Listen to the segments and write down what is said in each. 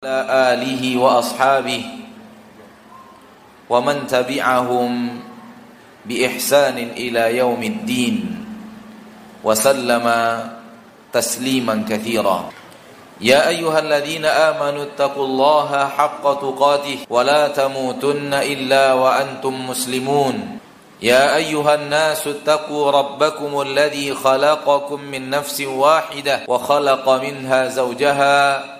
على آله وأصحابه ومن تبعهم بإحسان إلى يوم الدين وسلم تسليما كثيرا. يا أيها الذين آمنوا اتقوا الله حق تقاته ولا تموتن إلا وأنتم مسلمون. يا أيها الناس اتقوا ربكم الذي خلقكم من نفس واحدة وخلق منها زوجها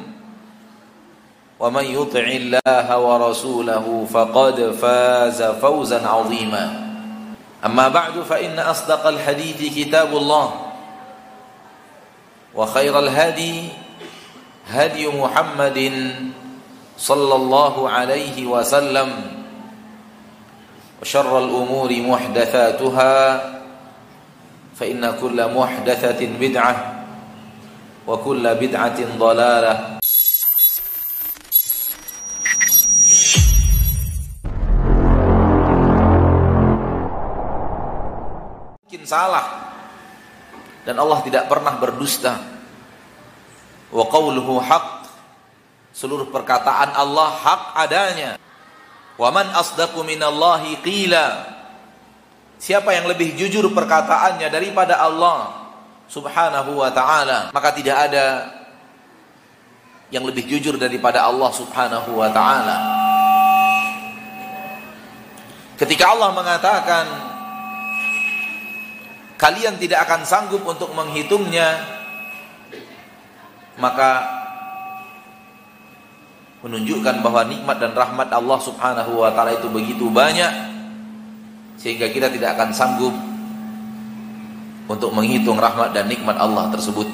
ومن يطع الله ورسوله فقد فاز فوزا عظيما. أما بعد فإن أصدق الحديث كتاب الله وخير الهدي هدي محمد صلى الله عليه وسلم وشر الأمور محدثاتها فإن كل محدثة بدعة وكل بدعة ضلالة salah. Dan Allah tidak pernah berdusta. Wa qawluhu haq. Seluruh perkataan Allah hak adanya. Wa man asdaqu minallahi qila. Siapa yang lebih jujur perkataannya daripada Allah subhanahu wa ta'ala maka tidak ada yang lebih jujur daripada Allah subhanahu wa ta'ala. Ketika Allah mengatakan kalian tidak akan sanggup untuk menghitungnya maka menunjukkan bahwa nikmat dan rahmat Allah Subhanahu wa taala itu begitu banyak sehingga kita tidak akan sanggup untuk menghitung rahmat dan nikmat Allah tersebut.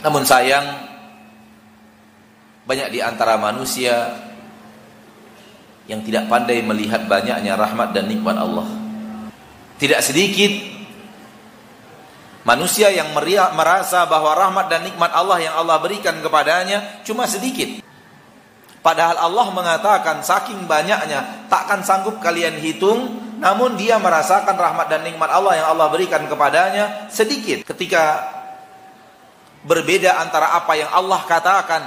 Namun sayang banyak di antara manusia yang tidak pandai melihat banyaknya rahmat dan nikmat Allah. Tidak sedikit manusia yang merasa bahwa rahmat dan nikmat Allah yang Allah berikan kepadanya cuma sedikit. Padahal Allah mengatakan saking banyaknya takkan sanggup kalian hitung, namun dia merasakan rahmat dan nikmat Allah yang Allah berikan kepadanya sedikit. Ketika berbeda antara apa yang Allah katakan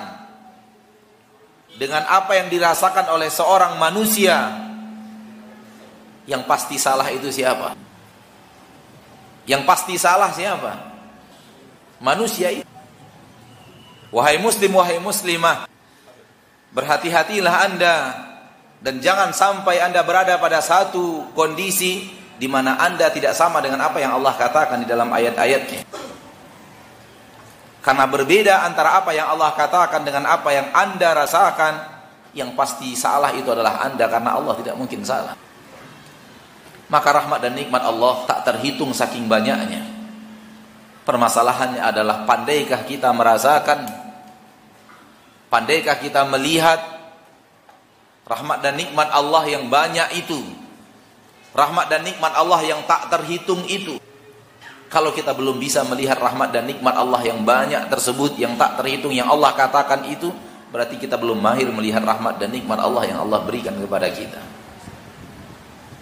dengan apa yang dirasakan oleh seorang manusia yang pasti salah itu siapa? Yang pasti salah siapa? Manusia itu. Wahai muslim, wahai muslimah, berhati-hatilah Anda dan jangan sampai Anda berada pada satu kondisi di mana Anda tidak sama dengan apa yang Allah katakan di dalam ayat-ayatnya. Karena berbeda antara apa yang Allah katakan dengan apa yang Anda rasakan, yang pasti salah itu adalah Anda karena Allah tidak mungkin salah. Maka rahmat dan nikmat Allah tak terhitung saking banyaknya. Permasalahannya adalah pandaikah kita merasakan, pandaikah kita melihat rahmat dan nikmat Allah yang banyak itu. Rahmat dan nikmat Allah yang tak terhitung itu. Kalau kita belum bisa melihat rahmat dan nikmat Allah yang banyak tersebut, yang tak terhitung, yang Allah katakan itu, berarti kita belum mahir melihat rahmat dan nikmat Allah yang Allah berikan kepada kita.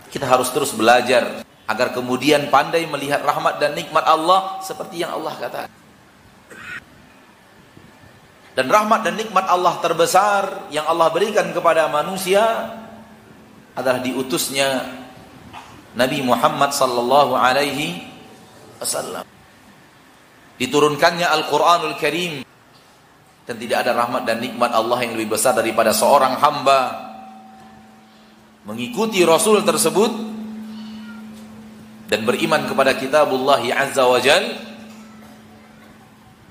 Kita harus terus belajar agar kemudian pandai melihat rahmat dan nikmat Allah seperti yang Allah katakan. Dan rahmat dan nikmat Allah terbesar yang Allah berikan kepada manusia adalah diutusnya Nabi Muhammad sallallahu alaihi wasallam. Diturunkannya Al-Qur'anul Karim dan tidak ada rahmat dan nikmat Allah yang lebih besar daripada seorang hamba mengikuti Rasul tersebut dan beriman kepada kitabullah azza wa jal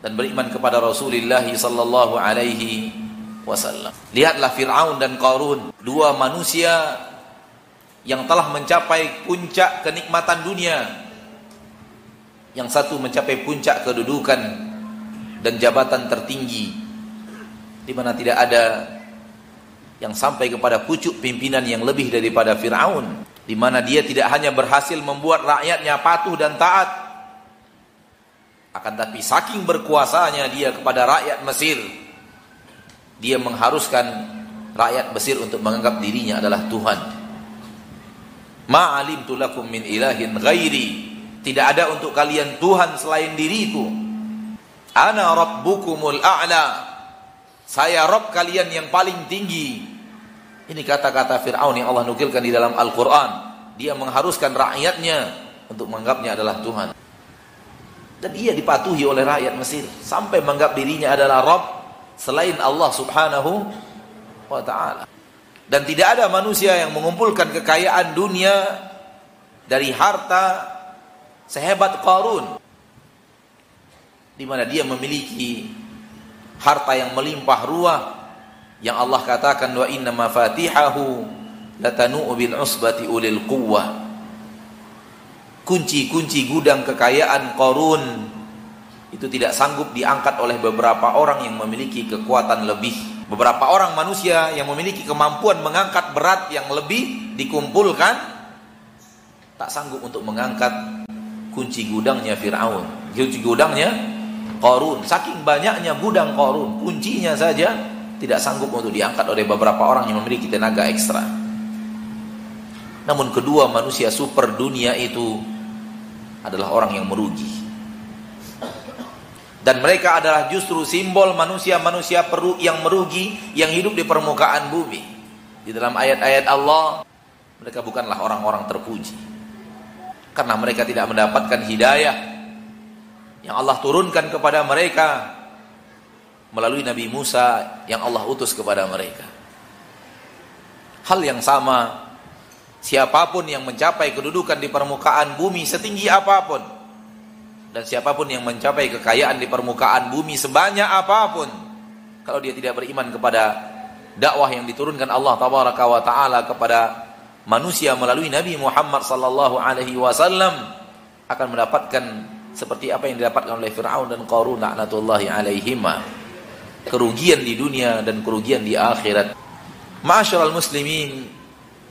dan beriman kepada Rasulullah sallallahu alaihi wasallam. Lihatlah Firaun dan Qarun, dua manusia yang telah mencapai puncak kenikmatan dunia. Yang satu mencapai puncak kedudukan dan jabatan tertinggi. di mana tidak ada yang sampai kepada pucuk pimpinan yang lebih daripada Firaun di mana dia tidak hanya berhasil membuat rakyatnya patuh dan taat akan tapi saking berkuasanya dia kepada rakyat Mesir dia mengharuskan rakyat Mesir untuk menganggap dirinya adalah Tuhan. Ma'alimtu lakum min ilahin ghairi. Tidak ada untuk kalian Tuhan selain diriku. Ana rabbukumul a'la saya Rob kalian yang paling tinggi. Ini kata-kata Fir'aun yang Allah nukilkan di dalam Al-Quran. Dia mengharuskan rakyatnya untuk menganggapnya adalah Tuhan. Dan ia dipatuhi oleh rakyat Mesir. Sampai menganggap dirinya adalah Rob selain Allah subhanahu wa ta'ala. Dan tidak ada manusia yang mengumpulkan kekayaan dunia dari harta sehebat Qarun. Di mana dia memiliki harta yang melimpah ruah yang Allah katakan wa inna mafatihahu latanu bil usbati ulil quwwah. Kunci-kunci gudang kekayaan Qarun itu tidak sanggup diangkat oleh beberapa orang yang memiliki kekuatan lebih. Beberapa orang manusia yang memiliki kemampuan mengangkat berat yang lebih dikumpulkan tak sanggup untuk mengangkat kunci gudangnya Firaun. Kunci gudangnya Korun, saking banyaknya gudang korun, kuncinya saja tidak sanggup untuk diangkat oleh beberapa orang yang memiliki tenaga ekstra. Namun kedua manusia super dunia itu adalah orang yang merugi. Dan mereka adalah justru simbol manusia-manusia yang merugi yang hidup di permukaan bumi. Di dalam ayat-ayat Allah, mereka bukanlah orang-orang terpuji. Karena mereka tidak mendapatkan hidayah yang Allah turunkan kepada mereka melalui Nabi Musa yang Allah utus kepada mereka. Hal yang sama, siapa pun yang mencapai kedudukan di permukaan bumi setinggi apa pun, dan siapa pun yang mencapai kekayaan di permukaan bumi sebanyak apa pun, kalau dia tidak beriman kepada dakwah yang diturunkan Allah tabaraka wa taala kepada manusia melalui Nabi Muhammad sallallahu alaihi wasallam akan mendapatkan seperti apa yang didapatkan oleh Firaun dan Qarun laknatullahi alaihima. Kerugian di dunia dan kerugian di akhirat. Ma'asyiral muslimin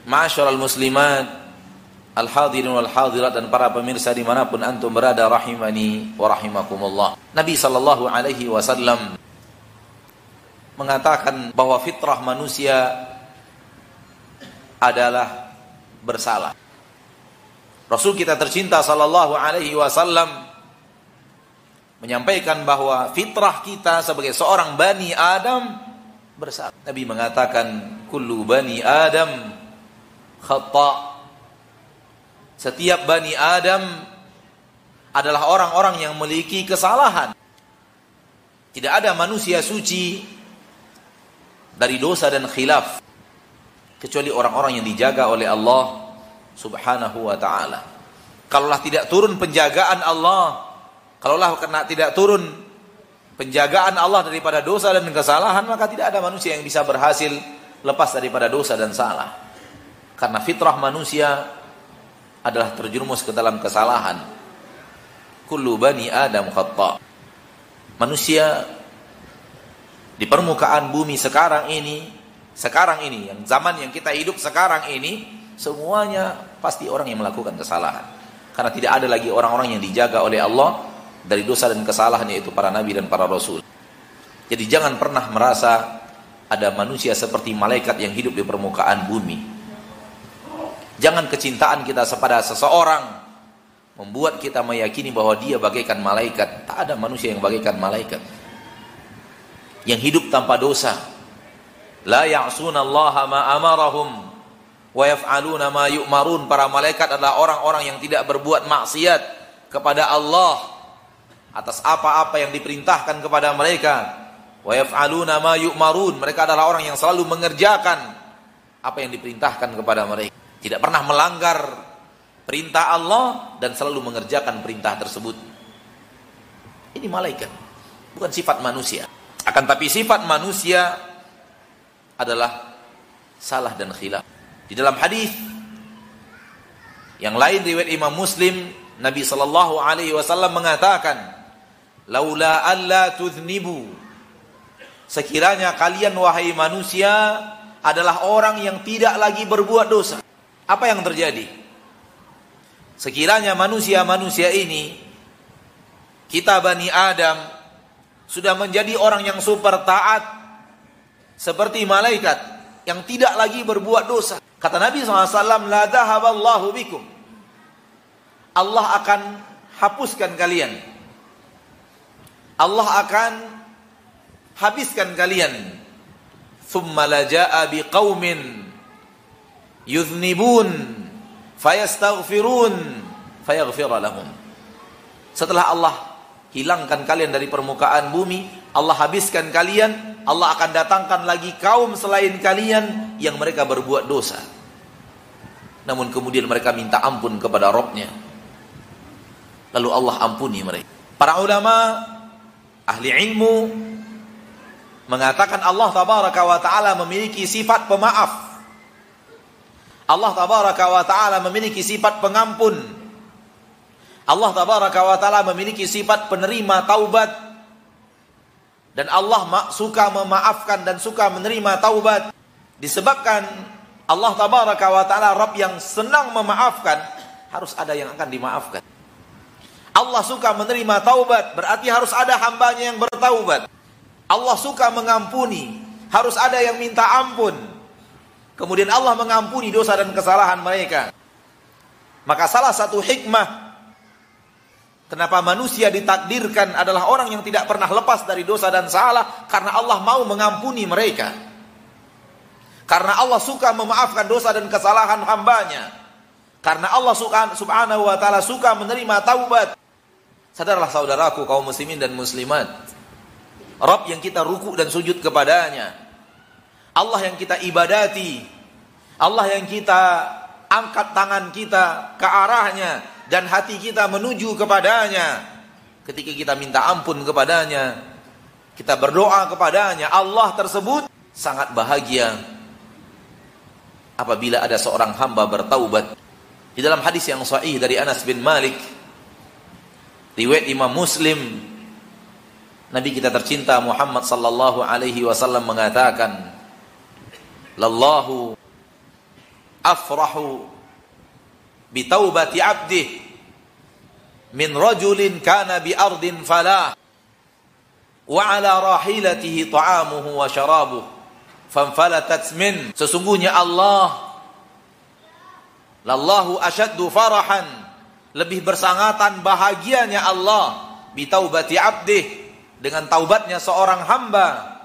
Ma'asyiral muslimat Al-hadirin wal hadirat dan para pemirsa di mana pun antum berada rahimani wa rahimakumullah. Nabi sallallahu alaihi wasallam mengatakan bahwa fitrah manusia adalah bersalah. Rasul kita tercinta sallallahu alaihi wasallam menyampaikan bahwa fitrah kita sebagai seorang bani Adam bersalah. Nabi mengatakan kullu bani Adam khata. Setiap bani Adam adalah orang-orang yang memiliki kesalahan. Tidak ada manusia suci dari dosa dan khilaf kecuali orang-orang yang dijaga oleh Allah Subhanahu wa taala. Kalaulah tidak turun penjagaan Allah Kalaulah kena tidak turun penjagaan Allah daripada dosa dan kesalahan, maka tidak ada manusia yang bisa berhasil lepas daripada dosa dan salah. Karena fitrah manusia adalah terjerumus ke dalam kesalahan. Kullu bani Adam khata. Manusia di permukaan bumi sekarang ini, sekarang ini, yang zaman yang kita hidup sekarang ini, semuanya pasti orang yang melakukan kesalahan. Karena tidak ada lagi orang-orang yang dijaga oleh Allah dari dosa dan kesalahan yaitu para nabi dan para rasul. Jadi jangan pernah merasa ada manusia seperti malaikat yang hidup di permukaan bumi. Jangan kecintaan kita kepada seseorang membuat kita meyakini bahwa dia bagaikan malaikat. Tak ada manusia yang bagaikan malaikat. Yang hidup tanpa dosa. La ya'suna Allah ma amarahum wa yaf'aluna ma yu'marun. Para malaikat adalah orang-orang yang tidak berbuat maksiat kepada Allah atas apa-apa yang diperintahkan kepada mereka. Wa yaf'aluna ma yu'marun. Mereka adalah orang yang selalu mengerjakan apa yang diperintahkan kepada mereka. Tidak pernah melanggar perintah Allah dan selalu mengerjakan perintah tersebut. Ini malaikat, bukan sifat manusia. Akan tapi sifat manusia adalah salah dan khilaf. Di dalam hadis yang lain riwayat Imam Muslim Nabi sallallahu alaihi wasallam mengatakan laula alla tudhnibu sekiranya kalian wahai manusia adalah orang yang tidak lagi berbuat dosa. Apa yang terjadi? Sekiranya manusia-manusia ini kita Bani Adam sudah menjadi orang yang super taat seperti malaikat yang tidak lagi berbuat dosa. Kata Nabi SAW, La dahaballahu bikum. Allah akan hapuskan kalian. Allah akan habiskan kalian. Thumma laja'a yudhnibun fayastaghfirun. Setelah Allah hilangkan kalian dari permukaan bumi, Allah habiskan kalian, Allah akan datangkan lagi kaum selain kalian yang mereka berbuat dosa. Namun kemudian mereka minta ampun kepada Robnya. Lalu Allah ampuni mereka. Para ulama, ahli ilmu, mengatakan Allah tabaraka wa ta'ala memiliki sifat pemaaf. Allah tabaraka wa ta'ala memiliki sifat pengampun. Allah tabaraka wa ta'ala memiliki sifat penerima taubat. Dan Allah suka memaafkan dan suka menerima taubat. Disebabkan Allah tabaraka wa ta'ala Rabb yang senang memaafkan, harus ada yang akan dimaafkan. Allah suka menerima taubat, berarti harus ada hambanya yang bertaubat. Allah suka mengampuni, harus ada yang minta ampun. Kemudian Allah mengampuni dosa dan kesalahan mereka. Maka salah satu hikmah Kenapa manusia ditakdirkan adalah orang yang tidak pernah lepas dari dosa dan salah karena Allah mau mengampuni mereka. Karena Allah suka memaafkan dosa dan kesalahan hambanya. Karena Allah suka, subhanahu wa ta'ala suka menerima taubat. Sadarlah saudaraku kaum muslimin dan muslimat. Rabb yang kita ruku dan sujud kepadanya. Allah yang kita ibadati. Allah yang kita angkat tangan kita ke arahnya dan hati kita menuju kepadanya. Ketika kita minta ampun kepadanya, kita berdoa kepadanya, Allah tersebut sangat bahagia apabila ada seorang hamba bertaubat. Di dalam hadis yang sahih dari Anas bin Malik Riwayat Imam Muslim. Nabi kita tercinta Muhammad sallallahu alaihi wasallam mengatakan Lallahu afrahu bi taubati abdih min rajulin kana bi ardin falah wa ala rahilatihi ta'amuhu wa sharabuhu fanfalatat min. Sesungguhnya Allah lallahu asyaddu farahan lebih bersangatan bahagianya Allah bitaubati abdih dengan taubatnya seorang hamba.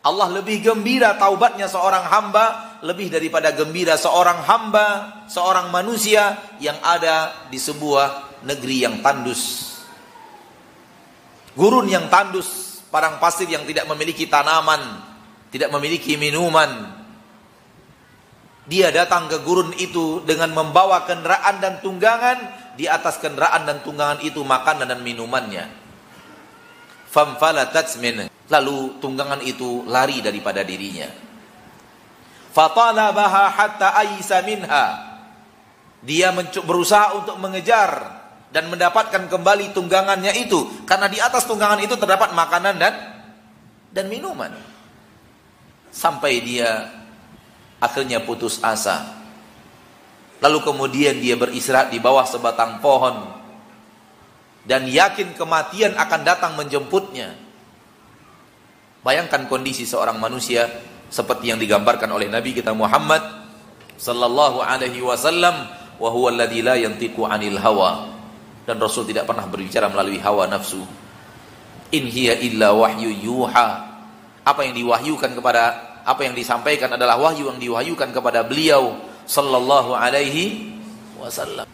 Allah lebih gembira taubatnya seorang hamba lebih daripada gembira seorang hamba seorang manusia yang ada di sebuah negeri yang tandus. Gurun yang tandus padang pasir yang tidak memiliki tanaman tidak memiliki minuman dia datang ke gurun itu dengan membawa kendaraan dan tunggangan. Di atas kendaraan dan tunggangan itu makanan dan minumannya. Lalu tunggangan itu lari daripada dirinya. Fatalabaha hatta aisa. Dia berusaha untuk mengejar dan mendapatkan kembali tunggangannya itu karena di atas tunggangan itu terdapat makanan dan dan minuman. Sampai dia akhirnya putus asa. Lalu kemudian dia beristirahat di bawah sebatang pohon dan yakin kematian akan datang menjemputnya. Bayangkan kondisi seorang manusia seperti yang digambarkan oleh Nabi kita Muhammad sallallahu alaihi wasallam wa huwa alladzi la yantiqu 'anil hawa dan Rasul tidak pernah berbicara melalui hawa nafsu. In hiya illa wahyu yuha. Apa yang diwahyukan kepada apa yang disampaikan adalah wahyu yang diwahyukan kepada beliau sallallahu alaihi wasallam.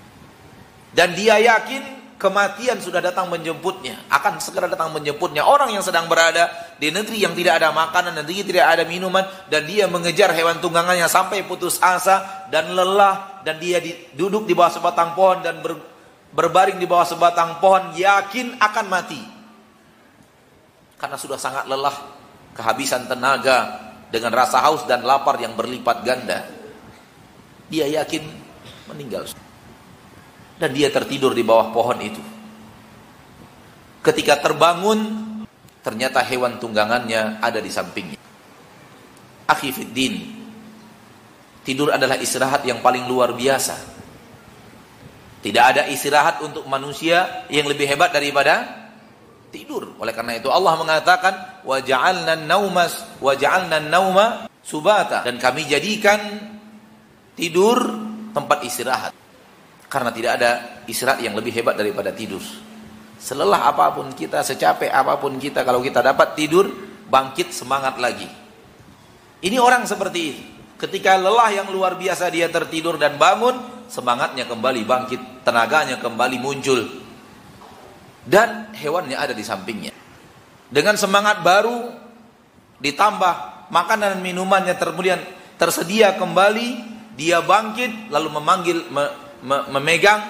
Dan dia yakin kematian sudah datang menjemputnya, akan segera datang menjemputnya. Orang yang sedang berada di negeri yang tidak ada makanan dan tidak ada minuman dan dia mengejar hewan tunggangannya sampai putus asa dan lelah dan dia duduk di bawah sebatang pohon dan ber, berbaring di bawah sebatang pohon yakin akan mati. Karena sudah sangat lelah, kehabisan tenaga, dengan rasa haus dan lapar yang berlipat ganda. Dia yakin meninggal. Dan dia tertidur di bawah pohon itu. Ketika terbangun, ternyata hewan tunggangannya ada di sampingnya. Akhi fiddin, tidur adalah istirahat yang paling luar biasa. Tidak ada istirahat untuk manusia yang lebih hebat daripada tidur. Oleh karena itu Allah mengatakan wa ja'alna naumas wa ja'alna nauma subata dan kami jadikan tidur tempat istirahat. Karena tidak ada istirahat yang lebih hebat daripada tidur. Selelah apa pun kita, secapek apa pun kita, kalau kita dapat tidur, bangkit semangat lagi. Ini orang seperti itu. Ketika lelah yang luar biasa dia tertidur dan bangun, semangatnya kembali bangkit, tenaganya kembali muncul. Dan hewannya ada di sampingnya. Dengan semangat baru ditambah makanan dan minumannya kemudian tersedia kembali, dia bangkit lalu memanggil me, me, memegang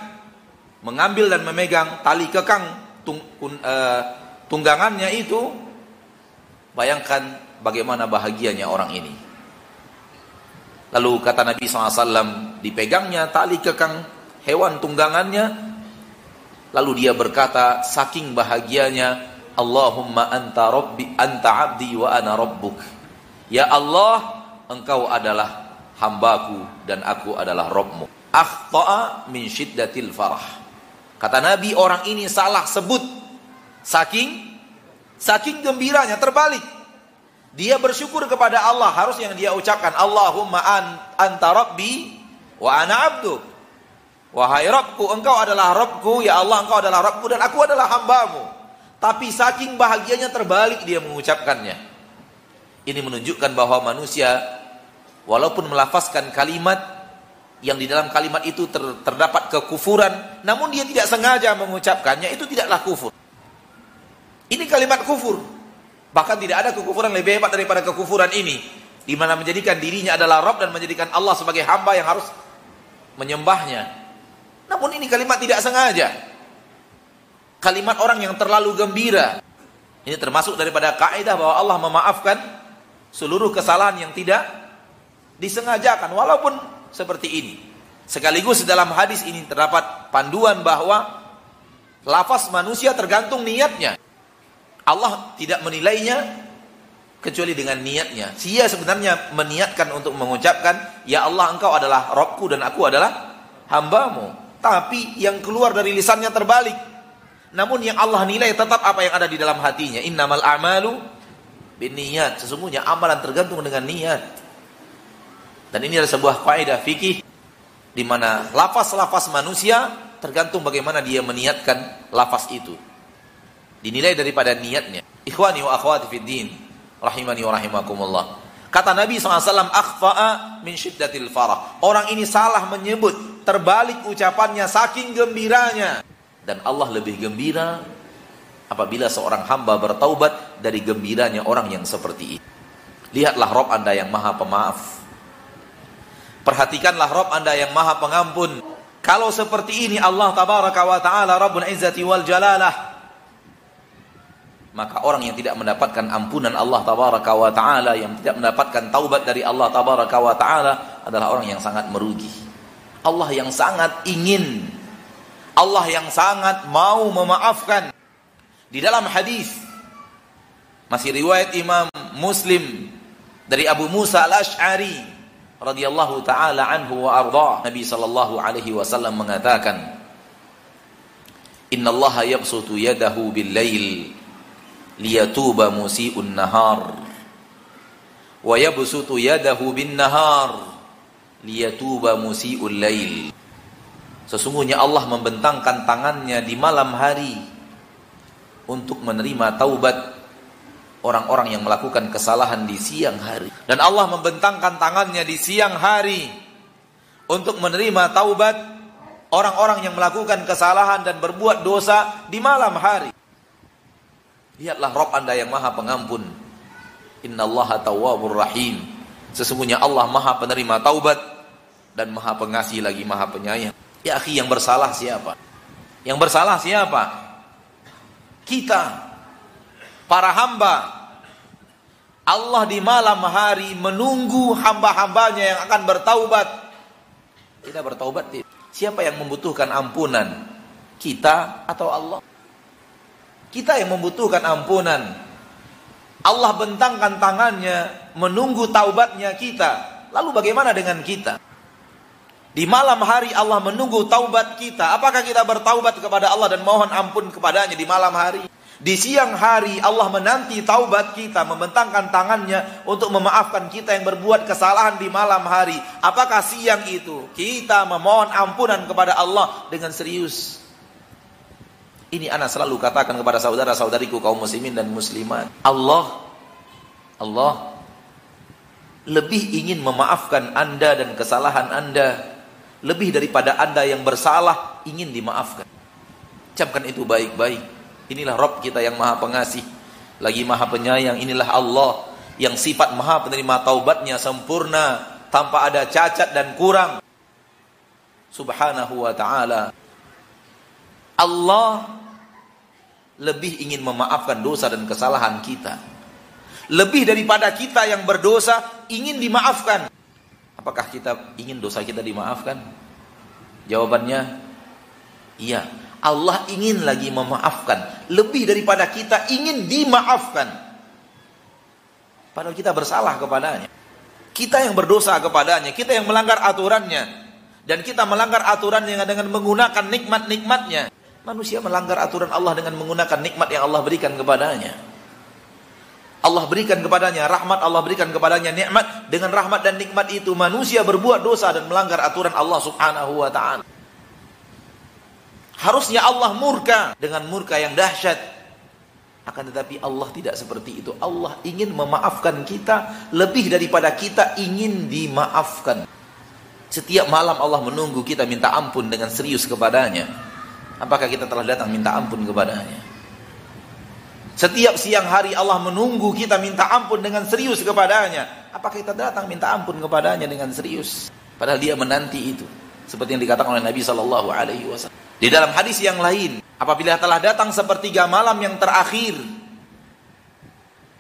mengambil dan memegang tali kekang tung, uh, tunggangannya itu bayangkan bagaimana bahagianya orang ini lalu kata Nabi SAW dipegangnya tali kekang hewan tunggangannya lalu dia berkata saking bahagianya Allahumma anta rabbi anta abdi wa ana rabbuk. Ya Allah engkau adalah hambaku dan aku adalah Robmu akhta'a min syiddatil farah. Kata Nabi orang ini salah sebut. Saking saking gembiranya terbalik. Dia bersyukur kepada Allah. Harus yang dia ucapkan Allahumma an, anta rabbi wa ana abdu. Wahai Rabbku, engkau adalah Rabbku, ya Allah engkau adalah Rabbku dan aku adalah hambamu. Tapi saking bahagianya terbalik dia mengucapkannya. Ini menunjukkan bahwa manusia walaupun melafazkan kalimat yang di dalam kalimat itu ter, terdapat kekufuran, namun dia tidak sengaja mengucapkannya, itu tidaklah kufur. Ini kalimat kufur. Bahkan tidak ada kekufuran lebih hebat daripada kekufuran ini. Di mana menjadikan dirinya adalah Rob dan menjadikan Allah sebagai hamba yang harus menyembahnya. Namun ini kalimat tidak sengaja. Kalimat orang yang terlalu gembira. Ini termasuk daripada kaidah bahwa Allah memaafkan seluruh kesalahan yang tidak disengajakan. Walaupun seperti ini. Sekaligus dalam hadis ini terdapat panduan bahwa lafaz manusia tergantung niatnya. Allah tidak menilainya kecuali dengan niatnya. Dia sebenarnya meniatkan untuk mengucapkan, Ya Allah engkau adalah Robku dan aku adalah hambamu. Tapi yang keluar dari lisannya terbalik. Namun yang Allah nilai tetap apa yang ada di dalam hatinya. Innamal a'malu bin niat. Sesungguhnya amalan tergantung dengan niat. Dan ini adalah sebuah kaidah fikih di mana lafaz-lafaz manusia tergantung bagaimana dia meniatkan lafaz itu. Dinilai daripada niatnya. Ikhwani wa akhwati fid din, rahimani wa rahimakumullah. Kata Nabi SAW, akhfa'a min syiddatil farah. Orang ini salah menyebut, terbalik ucapannya saking gembiranya. Dan Allah lebih gembira apabila seorang hamba bertaubat dari gembiranya orang yang seperti itu. Lihatlah Rob anda yang maha pemaaf. Perhatikanlah Rob anda yang maha pengampun. Kalau seperti ini Allah tabaraka wa ta'ala Rabbul Izzati wal Jalalah. Maka orang yang tidak mendapatkan ampunan Allah tabaraka wa ta'ala. Yang tidak mendapatkan taubat dari Allah tabaraka wa ta'ala. Adalah orang yang sangat merugi. Allah yang sangat ingin. Allah yang sangat mau memaafkan. Di dalam hadis masih riwayat Imam Muslim dari Abu Musa al-Ash'ari radhiyallahu taala anhu wa arda. Nabi sallallahu alaihi wasallam mengatakan, "Inna Allah yabsutu yadahu bil lail liyatuba musii'un nahar wa yabsutu yadahu bin nahar liyatuba musii'ul lail." Sesungguhnya Allah membentangkan tangannya di malam hari untuk menerima taubat orang-orang yang melakukan kesalahan di siang hari. Dan Allah membentangkan tangannya di siang hari untuk menerima taubat orang-orang yang melakukan kesalahan dan berbuat dosa di malam hari. Lihatlah Rob anda yang maha pengampun. Inna Allah tawwabur rahim. Sesungguhnya Allah maha penerima taubat dan maha pengasih lagi maha penyayang. Ya akhi yang bersalah siapa? Yang bersalah siapa? Kita para hamba Allah di malam hari menunggu hamba-hambanya yang akan bertaubat. Kita bertaubat Siapa yang membutuhkan ampunan? Kita atau Allah? Kita yang membutuhkan ampunan. Allah bentangkan tangannya menunggu taubatnya kita. Lalu bagaimana dengan kita? Di malam hari Allah menunggu taubat kita. Apakah kita bertaubat kepada Allah dan mohon ampun kepadanya di malam hari? Di siang hari Allah menanti taubat kita, membentangkan tangannya untuk memaafkan kita yang berbuat kesalahan di malam hari. Apakah siang itu kita memohon ampunan kepada Allah dengan serius? Ini anak selalu katakan kepada saudara-saudariku kaum muslimin dan muslimat. Allah Allah lebih ingin memaafkan Anda dan kesalahan Anda lebih daripada Anda yang bersalah ingin dimaafkan. Camkan itu baik-baik. Inilah Rob kita yang maha pengasih. Lagi maha penyayang. Inilah Allah yang sifat maha penerima taubatnya sempurna. Tanpa ada cacat dan kurang. Subhanahu wa ta'ala. Allah lebih ingin memaafkan dosa dan kesalahan kita. Lebih daripada kita yang berdosa ingin dimaafkan. Apakah kita ingin dosa kita dimaafkan? Jawabannya, iya. Allah ingin lagi memaafkan. Lebih daripada kita ingin dimaafkan. Padahal kita bersalah kepadanya. Kita yang berdosa kepadanya. Kita yang melanggar aturannya. Dan kita melanggar aturannya dengan menggunakan nikmat-nikmatnya. Manusia melanggar aturan Allah dengan menggunakan nikmat yang Allah berikan kepadanya. Allah berikan kepadanya rahmat, Allah berikan kepadanya nikmat. Dengan rahmat dan nikmat itu manusia berbuat dosa dan melanggar aturan Allah Subhanahu wa taala. Harusnya Allah murka dengan murka yang dahsyat. Akan tetapi Allah tidak seperti itu. Allah ingin memaafkan kita lebih daripada kita ingin dimaafkan. Setiap malam Allah menunggu kita minta ampun dengan serius kepadanya. Apakah kita telah datang minta ampun kepadanya? Setiap siang hari Allah menunggu kita minta ampun dengan serius kepadanya. Apakah kita datang minta ampun kepadanya dengan serius? Padahal dia menanti itu. Seperti yang dikatakan oleh Nabi Sallallahu Alaihi Wasallam. Di dalam hadis yang lain, apabila telah datang sepertiga malam yang terakhir,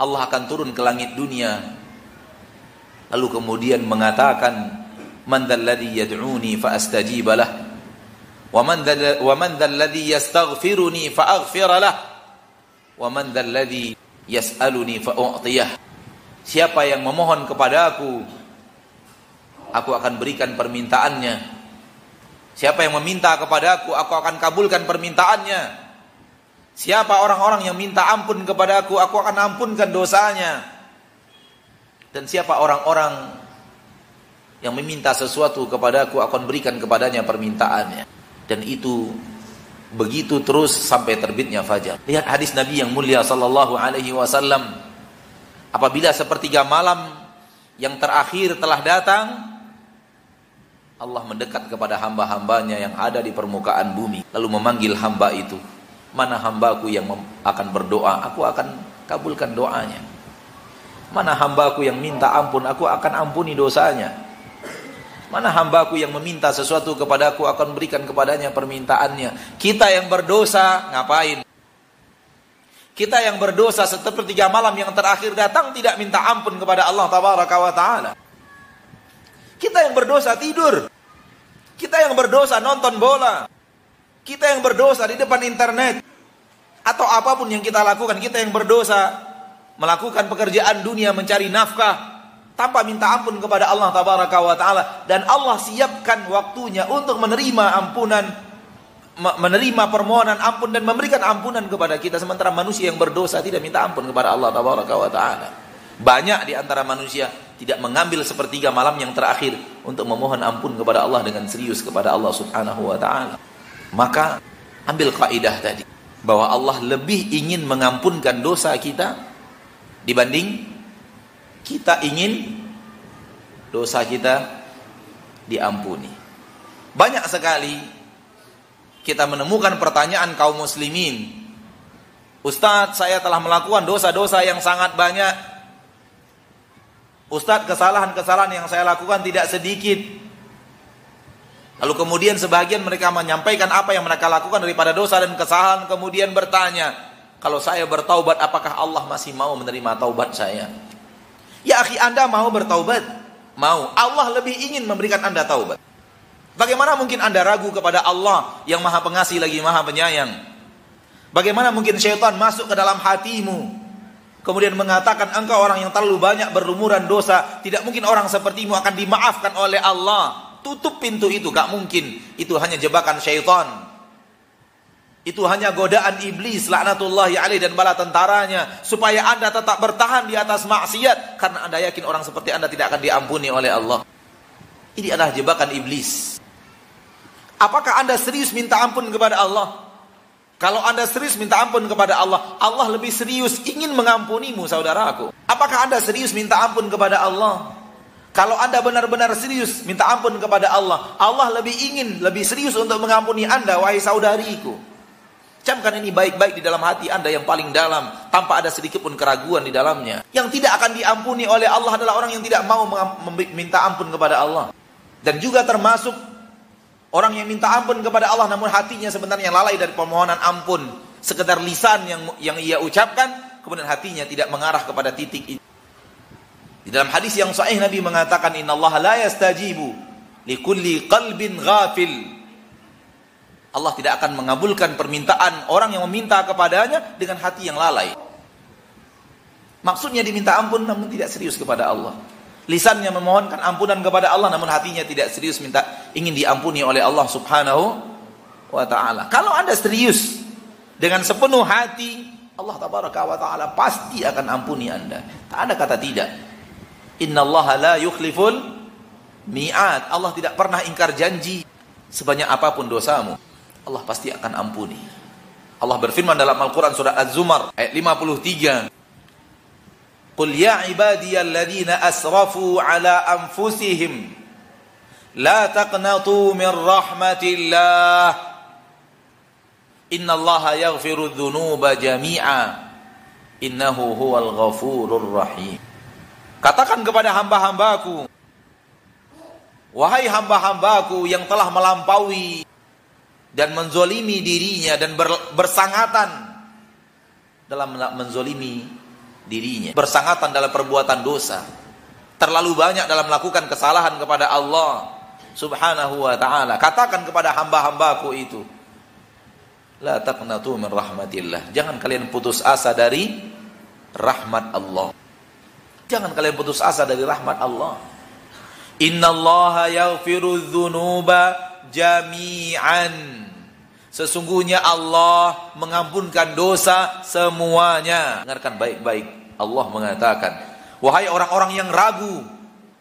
Allah akan turun ke langit dunia. Lalu kemudian mengatakan, "Man dzalladzi yad'uni fa astajiba lah, wa man wa man dzalladzi yastaghfiruni fa aghfir lah, wa man dzalladzi yas'aluni fa u'tiyah." Siapa yang memohon kepada aku, aku akan berikan permintaannya Siapa yang meminta kepadaku, aku akan kabulkan permintaannya. Siapa orang-orang yang minta ampun kepadaku, aku akan ampunkan dosanya. Dan siapa orang-orang yang meminta sesuatu kepadaku, aku akan berikan kepadanya permintaannya. Dan itu begitu terus sampai terbitnya fajar. Lihat hadis Nabi yang mulia sallallahu alaihi wasallam. Apabila sepertiga malam yang terakhir telah datang, Allah mendekat kepada hamba-hambanya yang ada di permukaan bumi lalu memanggil hamba itu. Mana hambaku yang akan berdoa? Aku akan kabulkan doanya. Mana hambaku yang minta ampun? Aku akan ampuni dosanya mana hambaku yang meminta sesuatu kepada aku akan berikan kepadanya permintaannya kita yang berdosa ngapain kita yang berdosa seperti tiga malam yang terakhir datang tidak minta ampun kepada Allah tabaraka wa taala kita yang berdosa tidur. Kita yang berdosa nonton bola. Kita yang berdosa di depan internet. Atau apa pun yang kita lakukan, kita yang berdosa melakukan pekerjaan dunia mencari nafkah tanpa minta ampun kepada Allah tabaraka wa taala dan Allah siapkan waktunya untuk menerima ampunan menerima permohonan ampun dan memberikan ampunan kepada kita sementara manusia yang berdosa tidak minta ampun kepada Allah tabaraka wa taala. Banyak di antara manusia tidak mengambil sepertiga malam yang terakhir untuk memohon ampun kepada Allah dengan serius kepada Allah Subhanahu wa taala. Maka ambil kaidah tadi bahwa Allah lebih ingin mengampunkan dosa kita dibanding kita ingin dosa kita diampuni. Banyak sekali kita menemukan pertanyaan kaum muslimin. Ustadz, saya telah melakukan dosa-dosa yang sangat banyak Ustadz kesalahan-kesalahan yang saya lakukan tidak sedikit. Lalu kemudian sebagian mereka menyampaikan apa yang mereka lakukan daripada dosa dan kesalahan. Kemudian bertanya, kalau saya bertaubat apakah Allah masih mau menerima taubat saya? Ya akhi anda mau bertaubat? Mau. Allah lebih ingin memberikan anda taubat. Bagaimana mungkin anda ragu kepada Allah yang maha pengasih lagi maha penyayang? Bagaimana mungkin syaitan masuk ke dalam hatimu? kemudian mengatakan engkau orang yang terlalu banyak berlumuran dosa, tidak mungkin orang sepertimu akan dimaafkan oleh Allah. Tutup pintu itu, gak mungkin. Itu hanya jebakan syaitan. Itu hanya godaan iblis laknatullahi alaih dan bala tentaranya supaya Anda tetap bertahan di atas maksiat karena Anda yakin orang seperti Anda tidak akan diampuni oleh Allah. Ini adalah jebakan iblis. Apakah Anda serius minta ampun kepada Allah? Kalau Anda serius minta ampun kepada Allah, Allah lebih serius ingin mengampunimu saudaraku. Apakah Anda serius minta ampun kepada Allah? Kalau Anda benar-benar serius minta ampun kepada Allah, Allah lebih ingin, lebih serius untuk mengampuni Anda wahai saudariku. Camkan ini baik-baik di dalam hati Anda yang paling dalam tanpa ada sedikit pun keraguan di dalamnya. Yang tidak akan diampuni oleh Allah adalah orang yang tidak mau meminta ampun kepada Allah. Dan juga termasuk orang yang minta ampun kepada Allah namun hatinya sebenarnya lalai dari permohonan ampun. Sekedar lisan yang yang ia ucapkan kemudian hatinya tidak mengarah kepada titik itu. Di dalam hadis yang sahih Nabi mengatakan innallaha la yastajibu likulli qalbin ghafil. Allah tidak akan mengabulkan permintaan orang yang meminta kepadanya dengan hati yang lalai. Maksudnya diminta ampun namun tidak serius kepada Allah. Lisannya memohonkan ampunan kepada Allah namun hatinya tidak serius minta ingin diampuni oleh Allah Subhanahu wa taala. Kalau Anda serius dengan sepenuh hati, Allah tabaraka wa taala pasti akan ampuni Anda. Tak ada kata tidak. Innallaha la yukhliful mi'ad. Allah tidak pernah ingkar janji sebanyak apa pun dosamu. Allah pasti akan ampuni. Allah berfirman dalam Al-Quran surah Az-Zumar ayat 53. Qul ya ibadiyalladzina asrafu ala anfusihim la taqnatu min rahmatillah innallaha yaghfiru dhunuba jami'a innahu huwal ghafurur rahim Katakan kepada hamba-hambaku Wahai hamba-hambaku yang telah melampaui dan menzolimi dirinya dan bersangatan dalam menzolimi dirinya, bersangatan dalam perbuatan dosa, terlalu banyak dalam melakukan kesalahan kepada Allah Subhanahu wa taala. Katakan kepada hamba-hambaku itu, la taqnatu min rahmatillah. Jangan kalian putus asa dari rahmat Allah. Jangan kalian putus asa dari rahmat Allah. Innallaha yaghfiru dzunuba jami'an. Sesungguhnya Allah mengampunkan dosa semuanya. Dengarkan baik-baik. Allah mengatakan, wahai orang-orang yang ragu,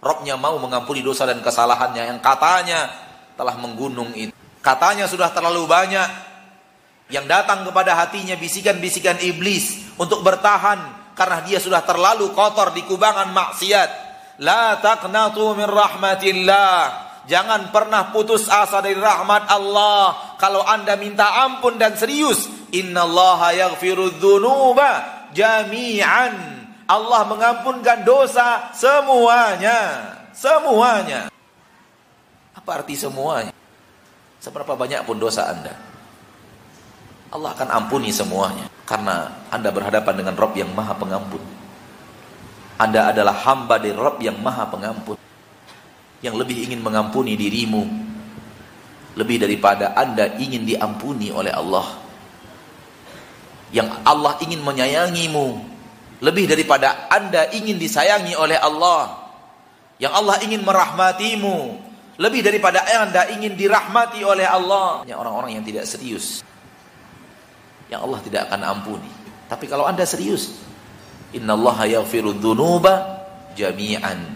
Robnya mau mengampuni dosa dan kesalahannya yang katanya telah menggunung itu. Katanya sudah terlalu banyak yang datang kepada hatinya bisikan-bisikan iblis untuk bertahan karena dia sudah terlalu kotor di kubangan maksiat. La taqnatu min rahmatillah. Jangan pernah putus asa dari rahmat Allah. Kalau anda minta ampun dan serius. Inna Allah yaghfiru dhunuba jami'an. Allah mengampunkan dosa semuanya. Semuanya. Apa arti semuanya? Seberapa banyak pun dosa anda. Allah akan ampuni semuanya. Karena anda berhadapan dengan Rob yang maha pengampun. Anda adalah hamba dari Rob yang maha pengampun yang lebih ingin mengampuni dirimu lebih daripada Anda ingin diampuni oleh Allah. Yang Allah ingin menyayangimu lebih daripada Anda ingin disayangi oleh Allah. Yang Allah ingin merahmatimu lebih daripada Anda ingin dirahmati oleh Allah. Yang orang-orang yang tidak serius. Yang Allah tidak akan ampuni. Tapi kalau Anda serius, innallaha yaghfiru dzunuba jami'an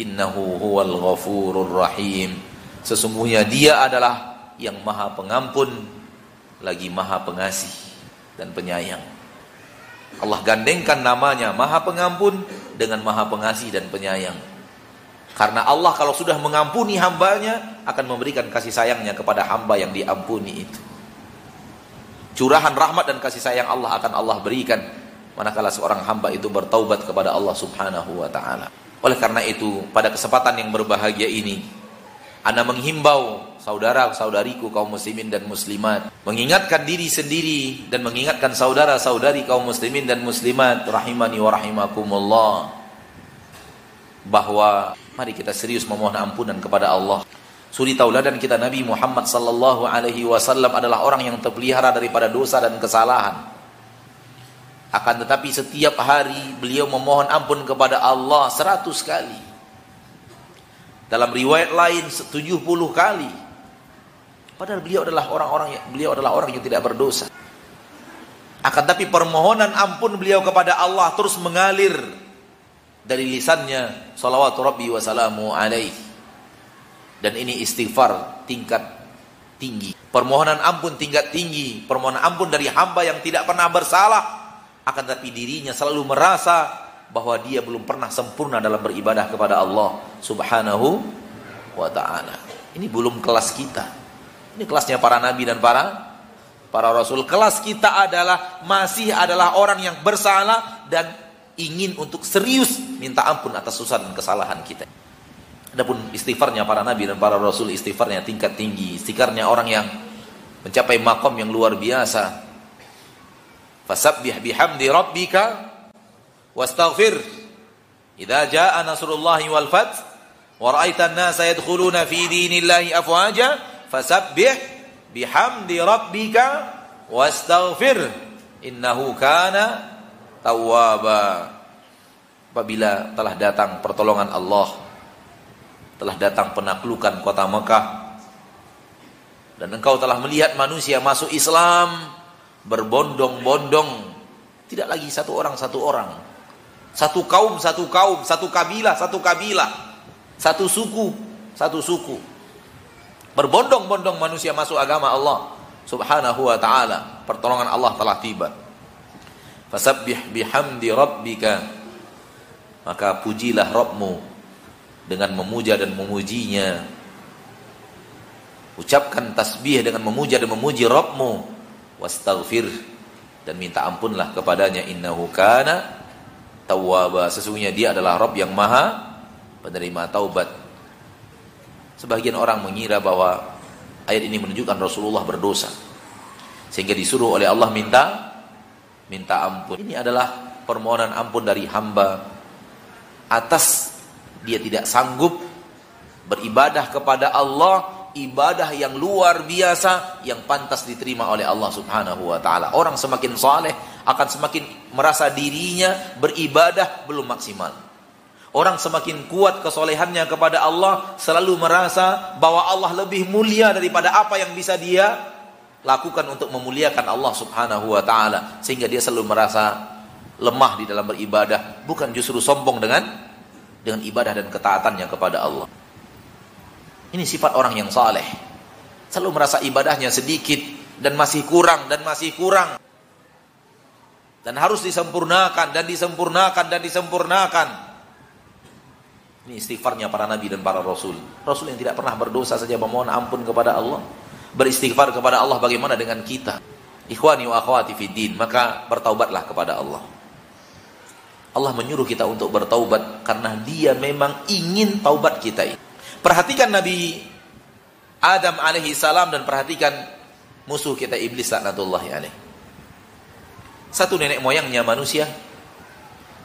innahu huwal ghafurur rahim. Sesungguhnya dia adalah yang maha pengampun lagi maha pengasih dan penyayang. Allah gandengkan namanya maha pengampun dengan maha pengasih dan penyayang. Karena Allah kalau sudah mengampuni hambanya akan memberikan kasih sayangnya kepada hamba yang diampuni itu. Curahan rahmat dan kasih sayang Allah akan Allah berikan manakala seorang hamba itu bertaubat kepada Allah subhanahu wa ta'ala oleh karena itu, pada kesempatan yang berbahagia ini, Anda menghimbau saudara-saudariku kaum muslimin dan muslimat, mengingatkan diri sendiri dan mengingatkan saudara-saudari kaum muslimin dan muslimat rahimani wa rahimakumullah bahwa mari kita serius memohon ampunan kepada Allah. Suri tauladan kita Nabi Muhammad sallallahu alaihi wasallam adalah orang yang terpelihara daripada dosa dan kesalahan. Akan tetapi setiap hari beliau memohon ampun kepada Allah seratus kali. Dalam riwayat lain 70 kali. Padahal beliau adalah orang-orang yang beliau adalah orang yang tidak berdosa. Akan tapi permohonan ampun beliau kepada Allah terus mengalir dari lisannya salawatu rabbi wa salamu alaih. Dan ini istighfar tingkat tinggi. Permohonan ampun tingkat tinggi, permohonan ampun dari hamba yang tidak pernah bersalah akan tapi dirinya selalu merasa bahwa dia belum pernah sempurna dalam beribadah kepada Allah Subhanahu wa taala. Ini belum kelas kita. Ini kelasnya para nabi dan para para rasul. Kelas kita adalah masih adalah orang yang bersalah dan ingin untuk serius minta ampun atas susah dan kesalahan kita. Adapun istighfarnya para nabi dan para rasul istighfarnya tingkat tinggi, istighfarnya orang yang mencapai makom yang luar biasa. Fasabbih bihamdi rabbika wastaghfir. Idza jaa nasrullahi wal fath wa ra'aita an-nasa yadkhuluna fi dinillahi afwaja fasabbih bihamdi rabbika wastaghfir. Innahu kana tawwaba. Apabila telah datang pertolongan Allah telah datang penaklukan kota Mekah dan engkau telah melihat manusia masuk Islam berbondong-bondong tidak lagi satu orang satu orang satu kaum satu kaum satu kabilah satu kabilah satu suku satu suku Berbondong-bondong manusia masuk agama Allah Subhanahu wa taala. Pertolongan Allah telah tiba. Fasabbih bihamdi rabbika. Maka pujilah Rabbmu dengan memuja dan memujinya. Ucapkan tasbih dengan memuja dan memuji Rabbmu. Wastaghfir dan minta ampunlah kepadanya innahu kana tawwaba. Sesungguhnya dia adalah Rabb yang maha penerima taubat Sebagian orang mengira bahwa ayat ini menunjukkan Rasulullah berdosa. Sehingga disuruh oleh Allah minta minta ampun. Ini adalah permohonan ampun dari hamba atas dia tidak sanggup beribadah kepada Allah ibadah yang luar biasa yang pantas diterima oleh Allah Subhanahu wa taala. Orang semakin saleh akan semakin merasa dirinya beribadah belum maksimal. Orang semakin kuat kesolehannya kepada Allah selalu merasa bahwa Allah lebih mulia daripada apa yang bisa dia lakukan untuk memuliakan Allah Subhanahu wa taala sehingga dia selalu merasa lemah di dalam beribadah bukan justru sombong dengan dengan ibadah dan ketaatannya kepada Allah. Ini sifat orang yang saleh. Selalu merasa ibadahnya sedikit dan masih kurang dan masih kurang. Dan harus disempurnakan dan disempurnakan dan disempurnakan. Ini istighfarnya para nabi dan para rasul. Rasul yang tidak pernah berdosa saja memohon ampun kepada Allah. Beristighfar kepada Allah bagaimana dengan kita? Ikhwani wa akhwati fiddin. Maka bertaubatlah kepada Allah. Allah menyuruh kita untuk bertaubat karena dia memang ingin taubat kita ini. Perhatikan Nabi Adam alaihi salam dan perhatikan musuh kita iblis laknatullahi alaih. Satu nenek moyangnya manusia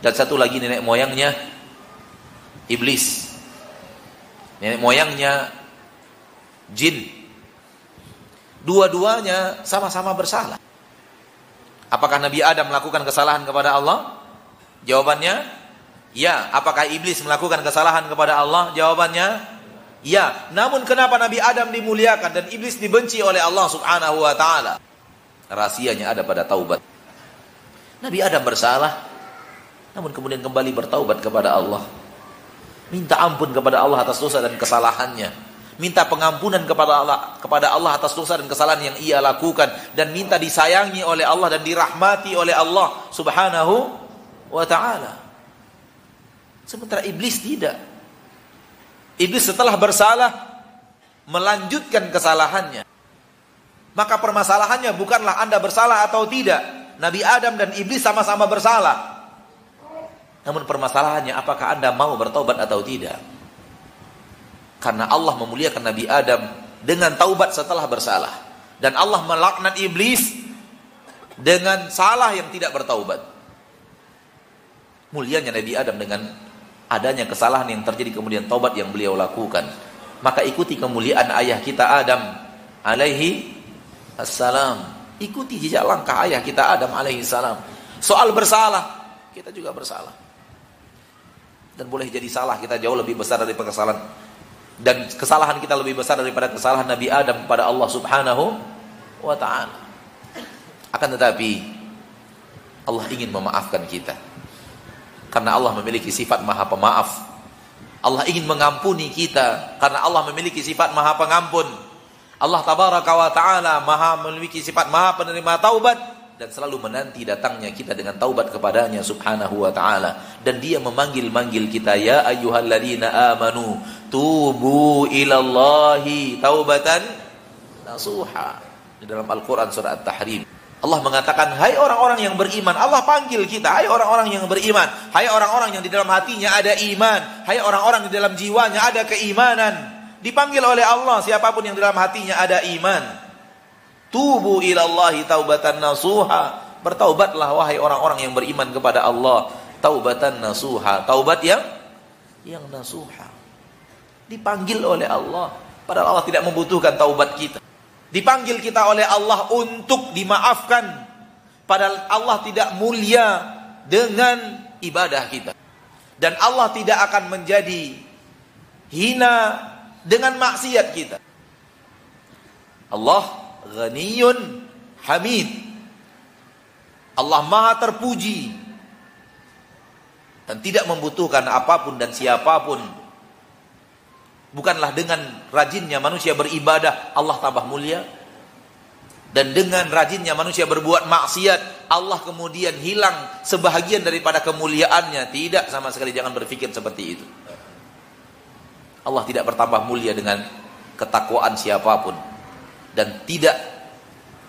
dan satu lagi nenek moyangnya iblis. Nenek moyangnya jin. Dua-duanya sama-sama bersalah. Apakah Nabi Adam melakukan kesalahan kepada Allah? Jawabannya ya. Apakah iblis melakukan kesalahan kepada Allah? Jawabannya ya. Namun kenapa Nabi Adam dimuliakan dan iblis dibenci oleh Allah Subhanahu wa taala? Rahasianya ada pada taubat. Nabi Adam bersalah namun kemudian kembali bertaubat kepada Allah. Minta ampun kepada Allah atas dosa dan kesalahannya. Minta pengampunan kepada Allah kepada Allah atas dosa dan kesalahan yang ia lakukan dan minta disayangi oleh Allah dan dirahmati oleh Allah Subhanahu wa taala. Sementara iblis tidak. Iblis setelah bersalah melanjutkan kesalahannya. Maka permasalahannya bukanlah Anda bersalah atau tidak. Nabi Adam dan iblis sama-sama bersalah. Namun permasalahannya apakah Anda mau bertobat atau tidak? Karena Allah memuliakan Nabi Adam dengan taubat setelah bersalah. Dan Allah melaknat iblis dengan salah yang tidak bertaubat. Mulianya Nabi Adam dengan adanya kesalahan yang terjadi kemudian taubat yang beliau lakukan. Maka ikuti kemuliaan ayah kita Adam alaihi assalam. Ikuti jejak langkah ayah kita Adam alaihi salam Soal bersalah, kita juga bersalah. Dan boleh jadi salah kita jauh lebih besar dari kesalahan dan kesalahan kita lebih besar daripada kesalahan Nabi Adam kepada Allah Subhanahu wa taala. Akan tetapi Allah ingin memaafkan kita. Karena Allah memiliki sifat Maha Pemaaf. Allah ingin mengampuni kita karena Allah memiliki sifat Maha Pengampun. Allah tabaraka wa taala Maha memiliki sifat Maha penerima taubat dan selalu menanti datangnya kita dengan taubat kepadanya subhanahu wa ta'ala dan dia memanggil-manggil kita ya ayyuhalladzina amanu tubu ilallahi taubatan nasuha di dalam Al-Qur'an surah At-Tahrim Allah mengatakan hai orang-orang yang beriman Allah panggil kita hai orang-orang yang beriman hai orang-orang yang di dalam hatinya ada iman hai orang-orang di dalam jiwanya ada keimanan dipanggil oleh Allah siapa pun yang di dalam hatinya ada iman Tubu ilallahi taubatan nasuha. Bertaubatlah wahai orang-orang yang beriman kepada Allah. Taubatan nasuha. Taubat yang yang nasuha. Dipanggil oleh Allah. Padahal Allah tidak membutuhkan taubat kita. Dipanggil kita oleh Allah untuk dimaafkan. Padahal Allah tidak mulia dengan ibadah kita. Dan Allah tidak akan menjadi hina dengan maksiat kita. Allah ghaniyun hamid. Allah maha terpuji dan tidak membutuhkan apa pun dan siapa pun. Bukanlah dengan rajinnya manusia beribadah Allah tambah mulia dan dengan rajinnya manusia berbuat maksiat Allah kemudian hilang sebahagian daripada kemuliaannya. Tidak sama sekali jangan berpikir seperti itu. Allah tidak bertambah mulia dengan ketakwaan siapa pun dan tidak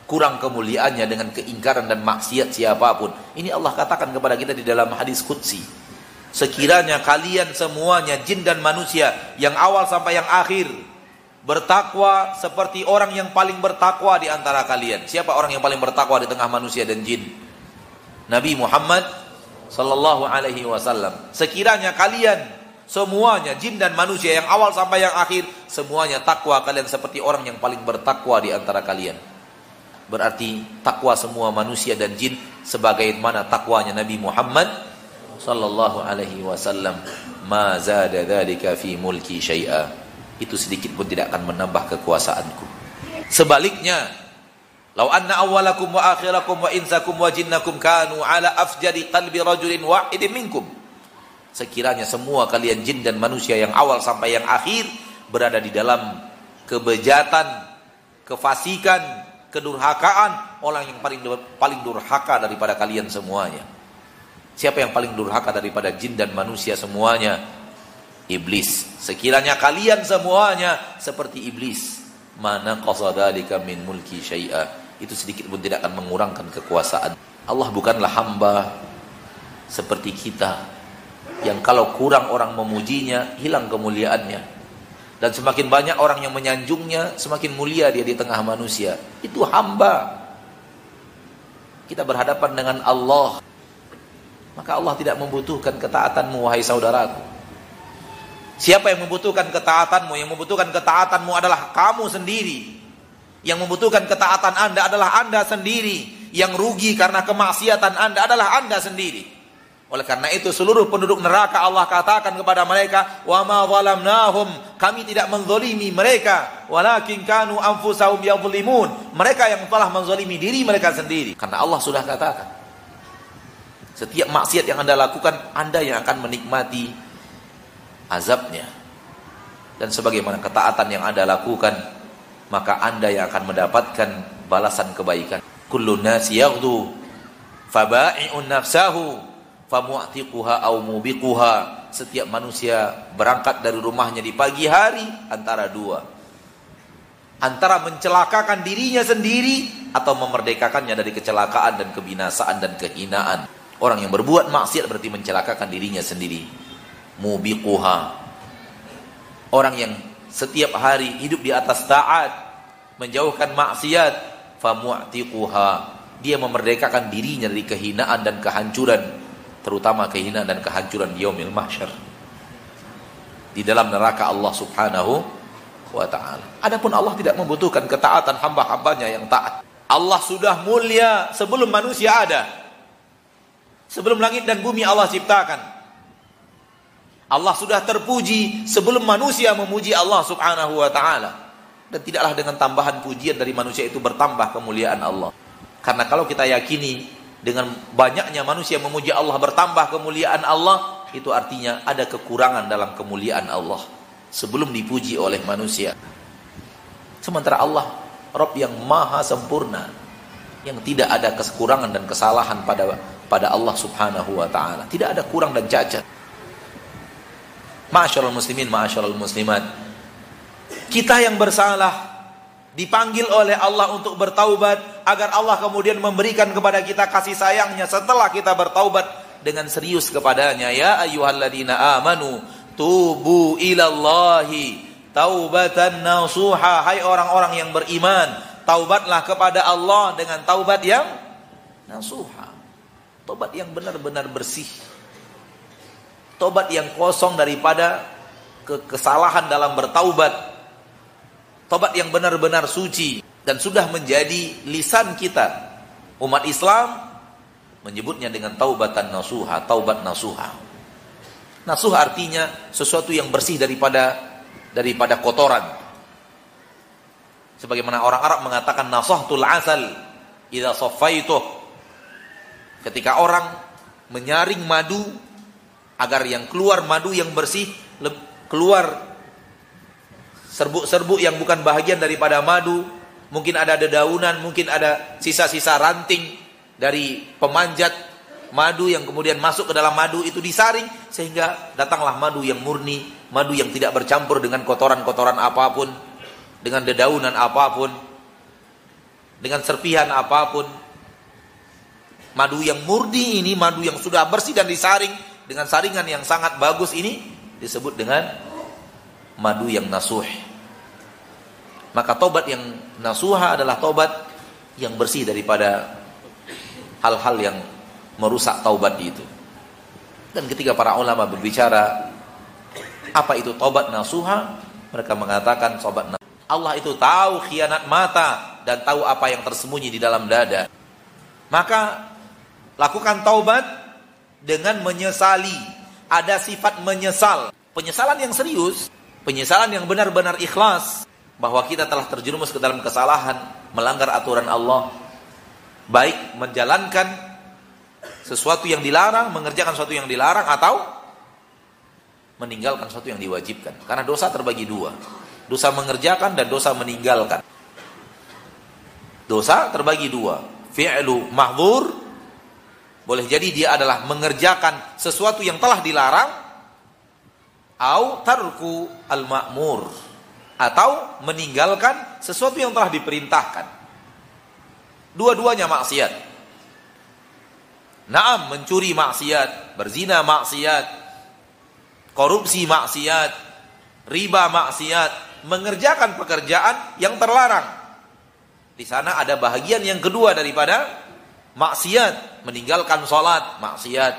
kurang kemuliaannya dengan keingkaran dan maksiat siapa pun. Ini Allah katakan kepada kita di dalam hadis qudsi. Sekiranya kalian semuanya jin dan manusia yang awal sampai yang akhir bertakwa seperti orang yang paling bertakwa di antara kalian. Siapa orang yang paling bertakwa di tengah manusia dan jin? Nabi Muhammad sallallahu alaihi wasallam. Sekiranya kalian Semuanya jin dan manusia yang awal sampai yang akhir semuanya takwa kalian seperti orang yang paling bertakwa di antara kalian. Berarti takwa semua manusia dan jin sebagaimana takwanya Nabi Muhammad sallallahu alaihi wasallam ma zada dzalika fi mulki syai'a. Itu sedikit pun tidak akan menambah kekuasaanku. Sebaliknya, lau anna awwalakum wa akhirakum wa insakum wa jinnakum kanu ala afjari qalbi rajulin wahidin minkum sekiranya semua kalian jin dan manusia yang awal sampai yang akhir berada di dalam kebejatan, kefasikan, kedurhakaan, orang yang paling paling durhaka daripada kalian semuanya. Siapa yang paling durhaka daripada jin dan manusia semuanya? Iblis. Sekiranya kalian semuanya seperti iblis, mana qasadalika min mulki syai'a. Itu sedikit pun tidak akan mengurangkan kekuasaan. Allah bukanlah hamba seperti kita yang kalau kurang orang memujinya hilang kemuliaannya dan semakin banyak orang yang menyanjungnya semakin mulia dia di tengah manusia itu hamba kita berhadapan dengan Allah maka Allah tidak membutuhkan ketaatanmu wahai saudaraku siapa yang membutuhkan ketaatanmu yang membutuhkan ketaatanmu adalah kamu sendiri yang membutuhkan ketaatan anda adalah anda sendiri yang rugi karena kemaksiatan anda adalah anda sendiri oleh karena itu seluruh penduduk neraka Allah katakan kepada mereka, "Wa ma zalamnahum." Kami tidak menzalimi mereka, walakin kanu anfusahum yadhlimun. Mereka yang telah menzalimi diri mereka sendiri. Karena Allah sudah katakan, setiap maksiat yang Anda lakukan, Anda yang akan menikmati azabnya. Dan sebagaimana ketaatan yang Anda lakukan, maka Anda yang akan mendapatkan balasan kebaikan. Kullu nasi yaghdu faba'i'un nafsahu famu'tiquha au mubiquha setiap manusia berangkat dari rumahnya di pagi hari antara dua antara mencelakakan dirinya sendiri atau memerdekakannya dari kecelakaan dan kebinasaan dan kehinaan orang yang berbuat maksiat berarti mencelakakan dirinya sendiri mubiquha orang yang setiap hari hidup di atas taat menjauhkan maksiat famu'tiquha dia memerdekakan dirinya dari kehinaan dan kehancuran terutama kehinaan dan kehancuran di yaumil mahsyar di dalam neraka Allah Subhanahu wa taala. Adapun Allah tidak membutuhkan ketaatan hamba-hambanya yang taat. Allah sudah mulia sebelum manusia ada. Sebelum langit dan bumi Allah ciptakan. Allah sudah terpuji sebelum manusia memuji Allah Subhanahu wa taala. Dan tidaklah dengan tambahan pujian dari manusia itu bertambah kemuliaan Allah. Karena kalau kita yakini dengan banyaknya manusia memuji Allah bertambah kemuliaan Allah, itu artinya ada kekurangan dalam kemuliaan Allah sebelum dipuji oleh manusia. Sementara Allah Rob yang maha sempurna yang tidak ada kekurangan dan kesalahan pada pada Allah Subhanahu wa taala. Tidak ada kurang dan cacat. Ma'asyiral muslimin, ma'asyiral muslimat. Kita yang bersalah dipanggil oleh Allah untuk bertaubat agar Allah kemudian memberikan kepada kita kasih sayangnya setelah kita bertaubat dengan serius kepadanya ya ayyuhalladzina amanu tubu ilallahi taubatan nasuha hai orang-orang yang beriman taubatlah kepada Allah dengan taubat yang nasuha taubat yang benar-benar bersih tobat yang kosong daripada kesalahan dalam bertaubat tobat yang benar-benar suci dan sudah menjadi lisan kita umat Islam menyebutnya dengan taubatan nasuha, taubat nasuha. Nasuh artinya sesuatu yang bersih daripada daripada kotoran. Sebagaimana orang Arab mengatakan nasahtul asal idza saffaituh. Ketika orang menyaring madu agar yang keluar madu yang bersih keluar serbuk-serbuk yang bukan bahagian daripada madu, mungkin ada dedaunan, mungkin ada sisa-sisa ranting dari pemanjat madu yang kemudian masuk ke dalam madu itu disaring sehingga datanglah madu yang murni, madu yang tidak bercampur dengan kotoran-kotoran apa pun, dengan dedaunan apa pun, dengan serpihan apa pun. Madu yang murni ini, madu yang sudah bersih dan disaring dengan saringan yang sangat bagus ini disebut dengan madu yang nasuh. Maka tobat yang nasuha adalah tobat yang bersih daripada hal-hal yang merusak taubat itu. Dan ketika para ulama berbicara apa itu taubat nasuha, mereka mengatakan nasuha. Allah itu tahu khianat mata dan tahu apa yang tersembunyi di dalam dada. Maka lakukan taubat dengan menyesali. Ada sifat menyesal, penyesalan yang serius, penyesalan yang benar-benar ikhlas bahwa kita telah terjerumus ke dalam kesalahan, melanggar aturan Allah, baik menjalankan sesuatu yang dilarang, mengerjakan sesuatu yang dilarang atau meninggalkan sesuatu yang diwajibkan. Karena dosa terbagi dua. Dosa mengerjakan dan dosa meninggalkan. Dosa terbagi dua. Fi'lu mahdur boleh jadi dia adalah mengerjakan sesuatu yang telah dilarang atau tarku al-ma'mur atau meninggalkan sesuatu yang telah diperintahkan. Dua-duanya maksiat. Naam mencuri maksiat, berzina maksiat, korupsi maksiat, riba maksiat, mengerjakan pekerjaan yang terlarang. Di sana ada bahagian yang kedua daripada maksiat, meninggalkan sholat, maksiat,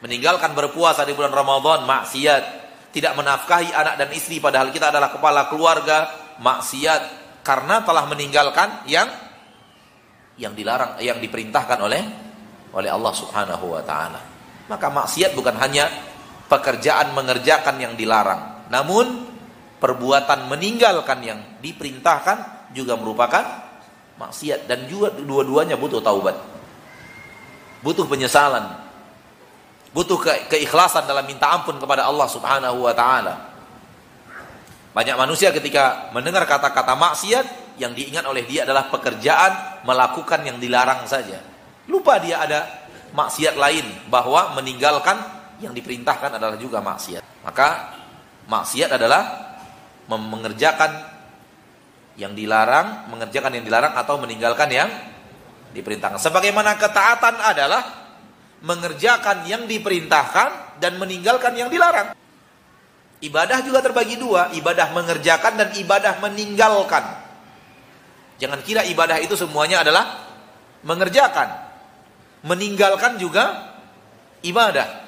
meninggalkan berpuasa di bulan Ramadan, maksiat, tidak menafkahi anak dan istri padahal kita adalah kepala keluarga, maksiat, karena telah meninggalkan yang yang dilarang yang diperintahkan oleh oleh Allah Subhanahu wa taala. Maka maksiat bukan hanya pekerjaan mengerjakan yang dilarang, namun perbuatan meninggalkan yang diperintahkan juga merupakan maksiat dan juga dua-duanya butuh taubat. Butuh penyesalan. Butuh ke keikhlasan dalam minta ampun kepada Allah Subhanahu wa taala. Banyak manusia ketika mendengar kata-kata maksiat yang diingat oleh dia adalah pekerjaan melakukan yang dilarang saja. Lupa dia ada maksiat lain bahwa meninggalkan yang diperintahkan adalah juga maksiat. Maka maksiat adalah mengerjakan yang dilarang, mengerjakan yang dilarang atau meninggalkan yang diperintahkan. Sebagaimana ketaatan adalah mengerjakan yang diperintahkan dan meninggalkan yang dilarang. Ibadah juga terbagi dua, ibadah mengerjakan dan ibadah meninggalkan. Jangan kira ibadah itu semuanya adalah mengerjakan. Meninggalkan juga ibadah.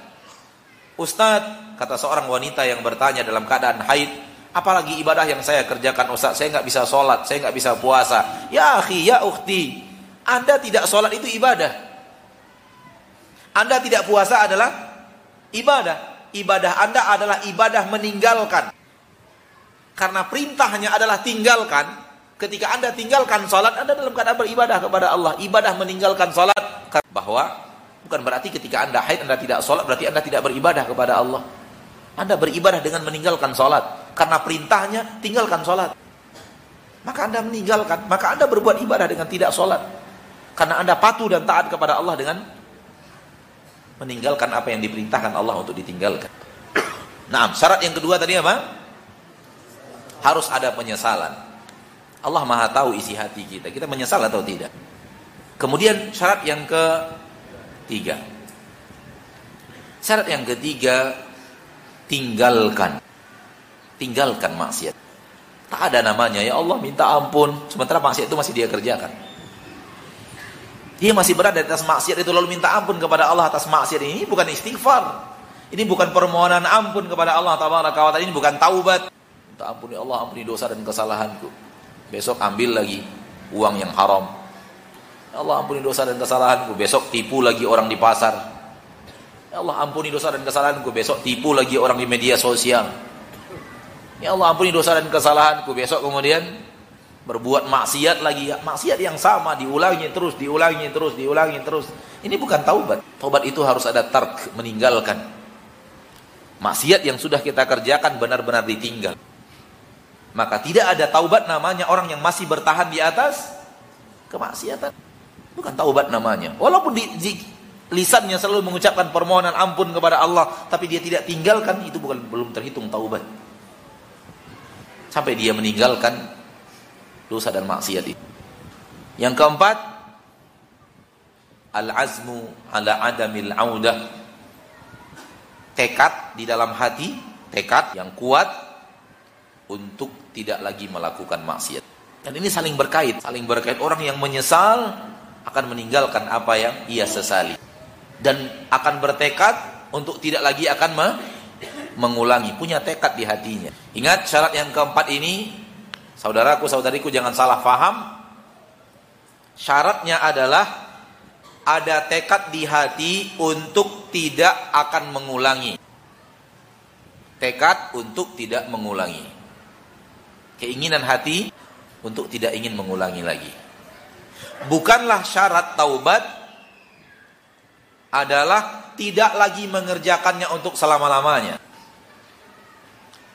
Ustadz, kata seorang wanita yang bertanya dalam keadaan haid, apalagi ibadah yang saya kerjakan Ustadz, saya nggak bisa sholat, saya nggak bisa puasa. Ya akhi, ya ukhti, Anda tidak sholat itu ibadah. Anda tidak puasa adalah ibadah. Ibadah Anda adalah ibadah meninggalkan. Karena perintahnya adalah tinggalkan. Ketika Anda tinggalkan salat, Anda dalam keadaan beribadah kepada Allah. Ibadah meninggalkan salat bahwa bukan berarti ketika Anda haid Anda tidak salat berarti Anda tidak beribadah kepada Allah. Anda beribadah dengan meninggalkan salat karena perintahnya tinggalkan salat. Maka Anda meninggalkan, maka Anda berbuat ibadah dengan tidak salat. Karena Anda patuh dan taat kepada Allah dengan meninggalkan apa yang diperintahkan Allah untuk ditinggalkan. Nah, syarat yang kedua tadi apa? harus ada penyesalan. Allah Maha tahu isi hati kita. Kita menyesal atau tidak? Kemudian syarat yang ketiga. Syarat yang ketiga tinggalkan. Tinggalkan maksiat. Tak ada namanya ya Allah minta ampun sementara maksiat itu masih dia kerjakan. Dia masih berada di atas maksiat itu lalu minta ampun kepada Allah atas maksiat ini bukan istighfar. Ini bukan permohonan ampun kepada Allah Taala. Ini bukan taubat. Minta ampuni Allah, ampuni dosa dan kesalahanku. Besok ambil lagi uang yang haram. Ya Allah ampuni dosa dan kesalahanku. Besok tipu lagi orang di pasar. Ya Allah ampuni dosa dan kesalahanku. Besok tipu lagi orang di media sosial. Ya Allah ampuni dosa dan kesalahanku. Besok kemudian berbuat maksiat lagi. Maksiat yang sama diulangi terus, diulangi terus, diulangi terus. Ini bukan taubat. Taubat itu harus ada tark, meninggalkan. Maksiat yang sudah kita kerjakan benar-benar ditinggal. Maka tidak ada taubat namanya orang yang masih bertahan di atas kemaksiatan. Bukan taubat namanya. Walaupun di, di lisannya selalu mengucapkan permohonan ampun kepada Allah, tapi dia tidak tinggalkan, itu bukan belum terhitung taubat. Sampai dia meninggalkan dosa dan maksiat itu. Yang keempat, al-azmu ala adamil audah. Tekad di dalam hati, tekad yang kuat untuk tidak lagi melakukan maksiat. Dan ini saling berkait, saling berkait. Orang yang menyesal akan meninggalkan apa yang ia sesali. Dan akan bertekad untuk tidak lagi akan me mengulangi, punya tekad di hatinya. Ingat syarat yang keempat ini, saudaraku, saudariku jangan salah faham. Syaratnya adalah ada tekad di hati untuk tidak akan mengulangi. Tekad untuk tidak mengulangi keinginan hati untuk tidak ingin mengulangi lagi. Bukanlah syarat taubat adalah tidak lagi mengerjakannya untuk selama-lamanya.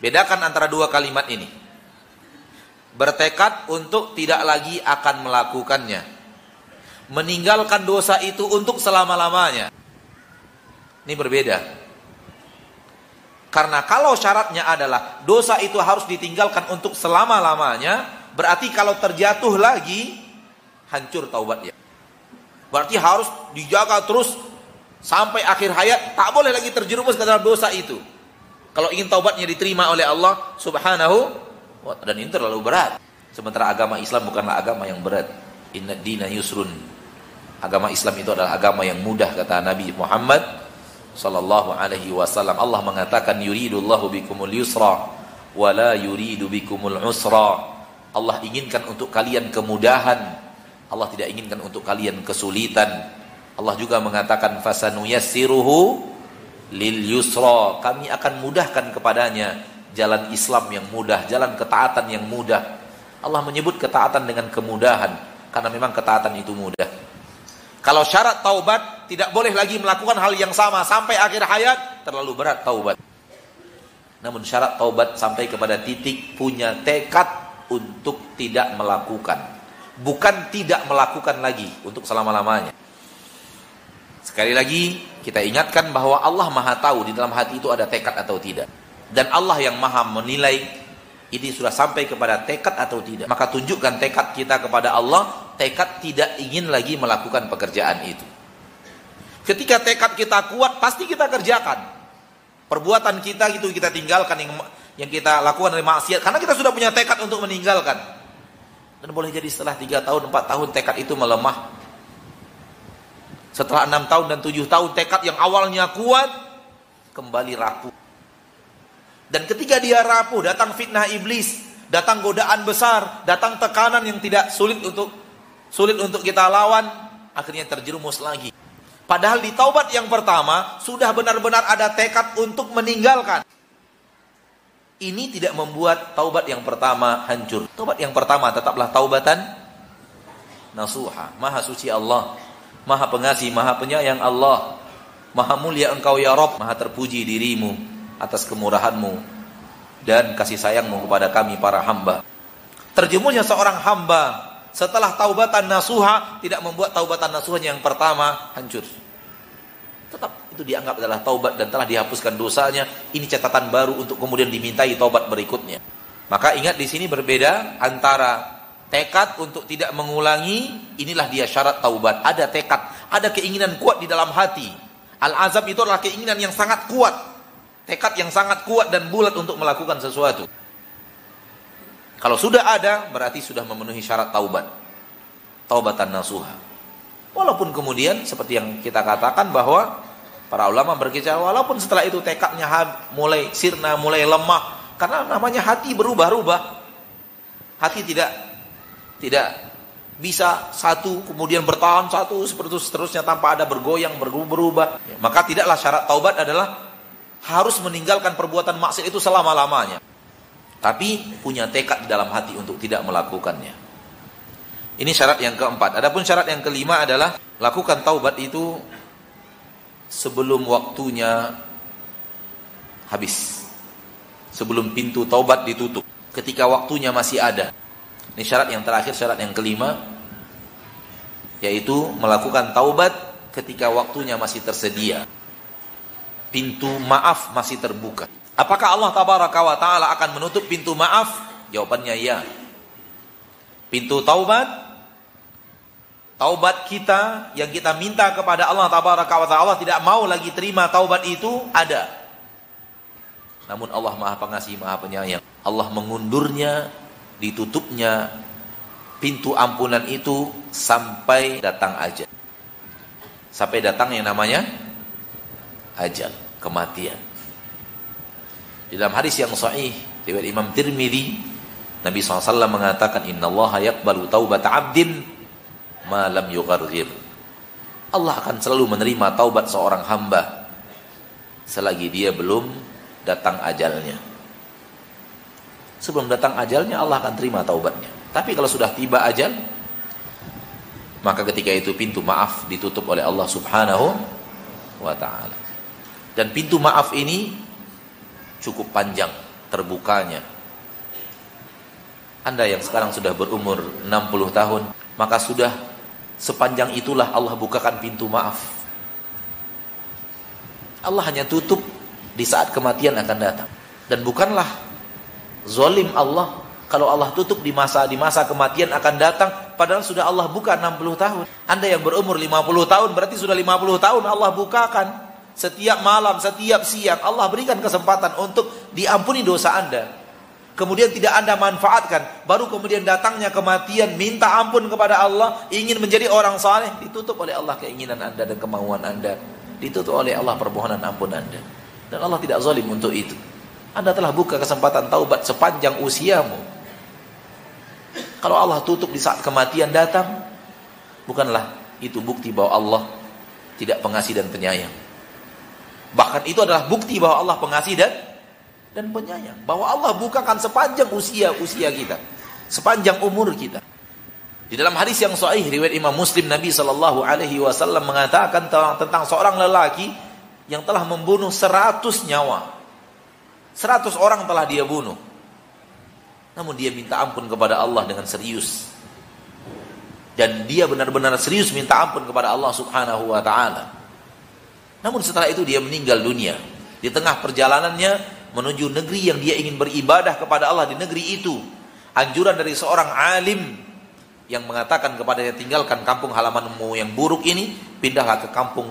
Bedakan antara dua kalimat ini. Bertekad untuk tidak lagi akan melakukannya. Meninggalkan dosa itu untuk selama-lamanya. Ini berbeda. Karena kalau syaratnya adalah dosa itu harus ditinggalkan untuk selama-lamanya, berarti kalau terjatuh lagi hancur taubatnya. Berarti harus dijaga terus sampai akhir hayat, tak boleh lagi terjerumus ke dalam dosa itu. Kalau ingin taubatnya diterima oleh Allah Subhanahu wa dan ini terlalu berat. Sementara agama Islam bukanlah agama yang berat. Inna dina yusrun. Agama Islam itu adalah agama yang mudah kata Nabi Muhammad sallallahu alaihi wasallam Allah mengatakan yuridullahu bikumul yusra wa la yuridu bikumul usra Allah inginkan untuk kalian kemudahan Allah tidak inginkan untuk kalian kesulitan Allah juga mengatakan fasanuyassiruhu lil yusra kami akan mudahkan kepadanya jalan Islam yang mudah jalan ketaatan yang mudah Allah menyebut ketaatan dengan kemudahan karena memang ketaatan itu mudah kalau syarat taubat tidak boleh lagi melakukan hal yang sama sampai akhir hayat terlalu berat taubat. Namun syarat taubat sampai kepada titik punya tekad untuk tidak melakukan. Bukan tidak melakukan lagi untuk selama-lamanya. Sekali lagi kita ingatkan bahwa Allah Maha tahu di dalam hati itu ada tekad atau tidak. Dan Allah yang Maha menilai ini sudah sampai kepada tekad atau tidak. Maka tunjukkan tekad kita kepada Allah, tekad tidak ingin lagi melakukan pekerjaan itu. Ketika tekad kita kuat, pasti kita kerjakan. Perbuatan kita itu kita tinggalkan yang yang kita lakukan dari maksiat karena kita sudah punya tekad untuk meninggalkan. Dan boleh jadi setelah 3 tahun, 4 tahun tekad itu melemah. Setelah 6 tahun dan 7 tahun tekad yang awalnya kuat kembali rapuh. Dan ketika dia rapuh, datang fitnah iblis, datang godaan besar, datang tekanan yang tidak sulit untuk sulit untuk kita lawan, akhirnya terjerumus lagi. Padahal di taubat yang pertama sudah benar-benar ada tekad untuk meninggalkan. Ini tidak membuat taubat yang pertama hancur. Taubat yang pertama tetaplah taubatan nasuha. Maha suci Allah. Maha pengasih, maha penyayang Allah. Maha mulia engkau ya Rob. Maha terpuji dirimu atas kemurahanmu. Dan kasih sayangmu kepada kami para hamba. Terjemuhnya seorang hamba setelah taubatan nasuha tidak membuat taubatan nasuhnya yang pertama hancur. Tetap itu dianggap adalah taubat dan telah dihapuskan dosanya. Ini catatan baru untuk kemudian dimintai taubat berikutnya. Maka ingat di sini berbeda antara tekad untuk tidak mengulangi, inilah dia syarat taubat. Ada tekad, ada keinginan kuat di dalam hati. Al-azab itu adalah keinginan yang sangat kuat. Tekad yang sangat kuat dan bulat untuk melakukan sesuatu. Kalau sudah ada, berarti sudah memenuhi syarat taubat. Taubatan nasuha. Walaupun kemudian seperti yang kita katakan bahwa para ulama berkisah walaupun setelah itu tekadnya mulai sirna, mulai lemah karena namanya hati berubah-ubah. Hati tidak tidak bisa satu kemudian bertahan satu seperti itu seterusnya tanpa ada bergoyang berubah-ubah. Maka tidaklah syarat taubat adalah harus meninggalkan perbuatan maksiat itu selama-lamanya. Tapi punya tekad di dalam hati untuk tidak melakukannya. Ini syarat yang keempat. Adapun syarat yang kelima adalah lakukan taubat itu sebelum waktunya habis. Sebelum pintu taubat ditutup. Ketika waktunya masih ada. Ini syarat yang terakhir, syarat yang kelima. Yaitu melakukan taubat ketika waktunya masih tersedia. Pintu maaf masih terbuka. Apakah Allah tabaraka wa taala akan menutup pintu maaf? Jawabannya ya. Pintu taubat taubat kita yang kita minta kepada Allah tabaraka wa taala tidak mau lagi terima taubat itu ada. Namun Allah Maha Pengasih, Maha Penyayang. Allah mengundurnya, ditutupnya pintu ampunan itu sampai datang ajal. Sampai datang yang namanya ajal, kematian. Di dalam hadis yang sahih riwayat Imam Tirmidzi Nabi SAW mengatakan Inna Allah yakbalu taubat abdin malam yugharghir Allah akan selalu menerima taubat seorang hamba selagi dia belum datang ajalnya sebelum datang ajalnya Allah akan terima taubatnya tapi kalau sudah tiba ajal maka ketika itu pintu maaf ditutup oleh Allah Subhanahu wa taala dan pintu maaf ini cukup panjang terbukanya. Anda yang sekarang sudah berumur 60 tahun, maka sudah sepanjang itulah Allah bukakan pintu maaf. Allah hanya tutup di saat kematian akan datang. Dan bukanlah zolim Allah kalau Allah tutup di masa di masa kematian akan datang padahal sudah Allah buka 60 tahun. Anda yang berumur 50 tahun berarti sudah 50 tahun Allah bukakan setiap malam, setiap siang Allah berikan kesempatan untuk diampuni dosa Anda. Kemudian tidak Anda manfaatkan, baru kemudian datangnya kematian, minta ampun kepada Allah, ingin menjadi orang saleh, ditutup oleh Allah keinginan Anda dan kemauan Anda. Ditutup oleh Allah permohonan ampun Anda. Dan Allah tidak zalim untuk itu. Anda telah buka kesempatan taubat sepanjang usiamu. Kalau Allah tutup di saat kematian datang, bukanlah itu bukti bahwa Allah tidak pengasih dan penyayang. Bahkan itu adalah bukti bahwa Allah pengasih dan dan penyayang. Bahwa Allah bukakan sepanjang usia-usia kita. Sepanjang umur kita. Di dalam hadis yang sahih riwayat Imam Muslim Nabi sallallahu alaihi wasallam mengatakan tentang seorang lelaki yang telah membunuh seratus nyawa. Seratus orang telah dia bunuh. Namun dia minta ampun kepada Allah dengan serius. Dan dia benar-benar serius minta ampun kepada Allah Subhanahu wa taala. Namun setelah itu dia meninggal dunia. Di tengah perjalanannya menuju negeri yang dia ingin beribadah kepada Allah di negeri itu. Anjuran dari seorang alim yang mengatakan kepadanya tinggalkan kampung halamanmu yang buruk ini, pindahlah ke kampung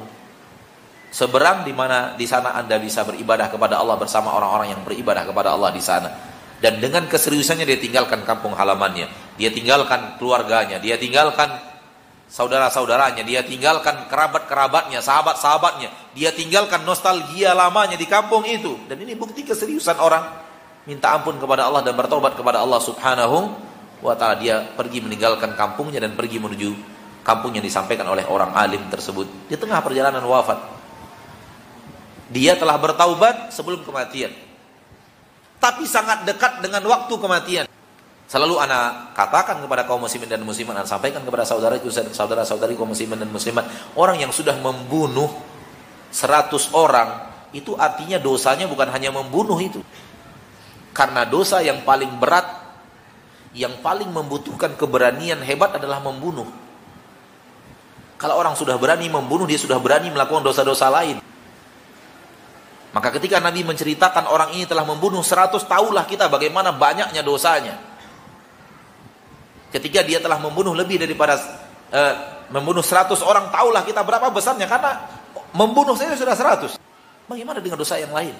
seberang di mana di sana Anda bisa beribadah kepada Allah bersama orang-orang yang beribadah kepada Allah di sana. Dan dengan keseriusannya dia tinggalkan kampung halamannya, dia tinggalkan keluarganya, dia tinggalkan saudara-saudaranya, dia tinggalkan kerabat-kerabatnya, sahabat-sahabatnya, dia tinggalkan nostalgia lamanya di kampung itu. Dan ini bukti keseriusan orang minta ampun kepada Allah dan bertobat kepada Allah Subhanahu wa taala. Dia pergi meninggalkan kampungnya dan pergi menuju kampung yang disampaikan oleh orang alim tersebut di tengah perjalanan wafat. Dia telah bertaubat sebelum kematian. Tapi sangat dekat dengan waktu kematian. Selalu anak katakan kepada kaum muslimin dan muslimat dan sampaikan kepada saudara saudara-saudari kaum muslimin dan muslimat, orang yang sudah membunuh 100 orang itu artinya dosanya bukan hanya membunuh itu. Karena dosa yang paling berat yang paling membutuhkan keberanian hebat adalah membunuh. Kalau orang sudah berani membunuh, dia sudah berani melakukan dosa-dosa lain. Maka ketika Nabi menceritakan orang ini telah membunuh 100, tahulah kita bagaimana banyaknya dosanya. Ketika dia telah membunuh lebih daripada uh, membunuh 100 orang, tahulah kita berapa besarnya. Karena membunuh saja sudah 100. Bagaimana dengan dosa yang lain?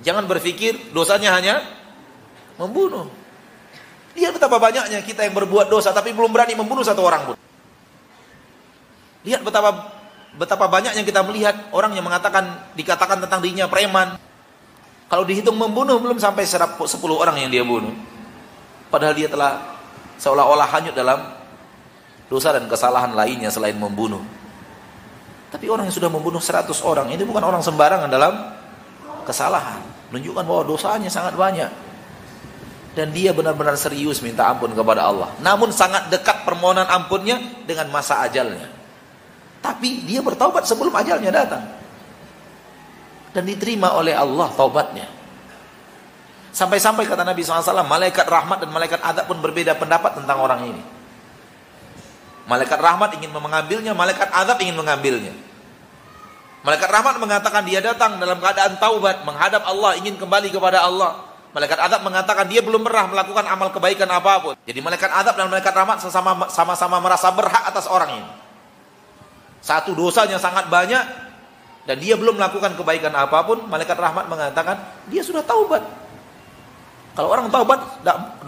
Jangan berpikir dosanya hanya membunuh. Lihat betapa banyaknya kita yang berbuat dosa tapi belum berani membunuh satu orang pun. Lihat betapa betapa banyaknya kita melihat orang yang mengatakan dikatakan tentang dirinya preman. Kalau dihitung membunuh belum sampai 10 orang yang dia bunuh. Padahal dia telah seolah-olah hanyut dalam dosa dan kesalahan lainnya selain membunuh. Tapi orang yang sudah membunuh 100 orang ini bukan orang sembarangan dalam kesalahan. Menunjukkan bahwa dosanya sangat banyak. Dan dia benar-benar serius minta ampun kepada Allah. Namun sangat dekat permohonan ampunnya dengan masa ajalnya. Tapi dia bertaubat sebelum ajalnya datang. Dan diterima oleh Allah taubatnya. Sampai-sampai kata Nabi SAW, malaikat rahmat dan malaikat adab pun berbeda pendapat tentang orang ini. Malaikat rahmat ingin mengambilnya, malaikat adab ingin mengambilnya. Malaikat rahmat mengatakan dia datang dalam keadaan taubat, menghadap Allah, ingin kembali kepada Allah. Malaikat adab mengatakan dia belum pernah melakukan amal kebaikan apa pun. Jadi malaikat adab dan malaikat rahmat sama-sama merasa berhak atas orang ini. Satu dosanya sangat banyak dan dia belum melakukan kebaikan apa pun, malaikat rahmat mengatakan dia sudah taubat. Kalau orang taubat,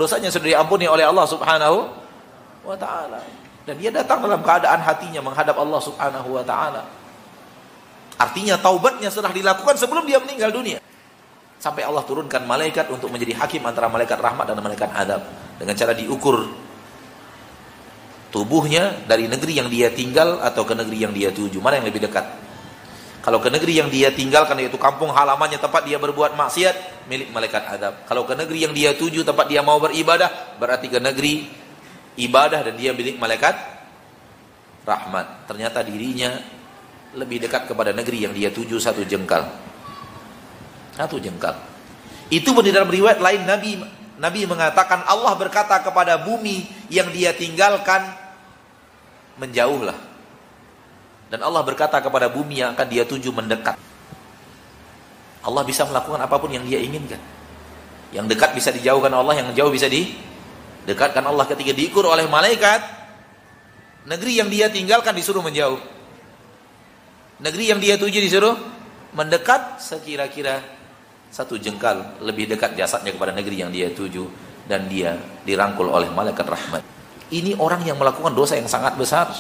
dosanya sudah diampuni oleh Allah Subhanahu wa taala. Dan dia datang dalam keadaan hatinya menghadap Allah Subhanahu wa taala. Artinya taubatnya sudah dilakukan sebelum dia meninggal dunia. Sampai Allah turunkan malaikat untuk menjadi hakim antara malaikat rahmat dan malaikat adab dengan cara diukur tubuhnya dari negeri yang dia tinggal atau ke negeri yang dia tuju? Mana yang lebih dekat? Kalau ke negeri yang dia tinggalkan yaitu kampung halamannya tempat dia berbuat maksiat milik malaikat adab kalau ke negeri yang dia tuju tempat dia mau beribadah berarti ke negeri ibadah dan dia milik malaikat rahmat. Ternyata dirinya lebih dekat kepada negeri yang dia tuju satu jengkal. Satu jengkal. Itu pun di dalam riwayat lain Nabi Nabi mengatakan Allah berkata kepada bumi yang dia tinggalkan menjauhlah. Dan Allah berkata kepada bumi yang akan dia tuju mendekat. Allah bisa melakukan apa pun yang dia inginkan. Yang dekat bisa dijauhkan Allah, yang jauh bisa didekatkan Allah ketika diukur oleh malaikat. Negeri yang dia tinggalkan disuruh menjauh. Negeri yang dia tuju disuruh mendekat sekira-kira satu jengkal lebih dekat jasadnya kepada negeri yang dia tuju dan dia dirangkul oleh malaikat rahmat. Ini orang yang melakukan dosa yang sangat besar.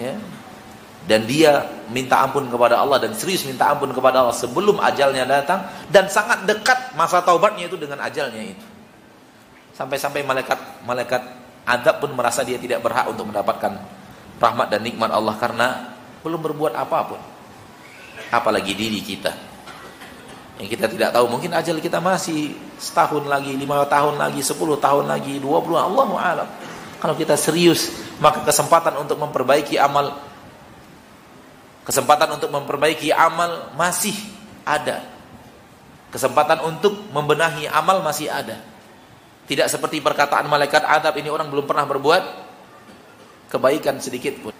Ya. Dan dia minta ampun kepada Allah dan serius minta ampun kepada Allah sebelum ajalnya datang dan sangat dekat masa taubatnya itu dengan ajalnya itu. Sampai-sampai malaikat malaikat adab pun merasa dia tidak berhak untuk mendapatkan rahmat dan nikmat Allah karena belum berbuat apa pun. Apalagi diri kita yang kita tidak tahu mungkin ajal kita masih setahun lagi lima tahun lagi sepuluh tahun lagi dua puluh Allah alam. Kalau kita serius maka kesempatan untuk memperbaiki amal kesempatan untuk memperbaiki amal masih ada. Kesempatan untuk membenahi amal masih ada. Tidak seperti perkataan malaikat adab ini orang belum pernah berbuat kebaikan sedikit pun.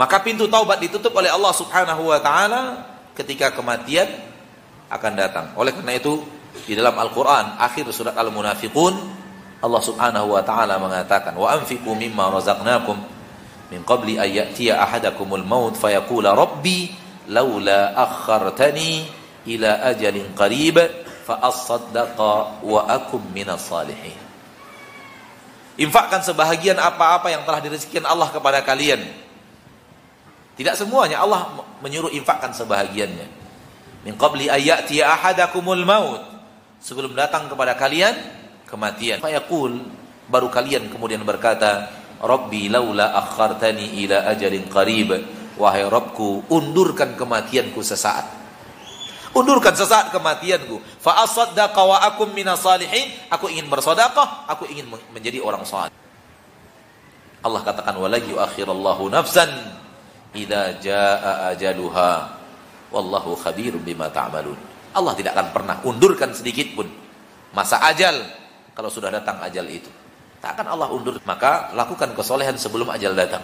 Maka pintu taubat ditutup oleh Allah Subhanahu wa taala ketika kematian akan datang. Oleh karena itu di dalam Al-Qur'an akhir surat Al-Munafiqun Allah Subhanahu wa taala mengatakan wa anfiqu mimma razaqnakum min qabli an ya'tiya ahadakumul maut fayaqula rabbi laula akhartani ila ajalin qarib fa asaddaqa wa akum minas salihin. Infakkan sebahagian apa-apa yang telah direzekikan Allah kepada kalian. Tidak semuanya Allah menyuruh infakkan sebahagiannya min qabli ayati ahadakumul maut. Sebelum datang kepada kalian kematian. Fayaqul baru kalian kemudian berkata Rabbi laula akhartani ila ajalin qarib. Wahai Rabbku undurkan kematianku sesaat. Undurkan sesaat kematianku. Fa asaddaqa wa akum minas salihin. Aku ingin bersedekah aku ingin menjadi orang saleh. Allah katakan wala yuakhirallahu nafsan idza jaa ajaluha wallahu khabirum bima ta'malun Allah tidak akan pernah undurkan sedikit pun masa ajal kalau sudah datang ajal itu. Tak akan Allah undur. Maka lakukan kesolehan sebelum ajal datang.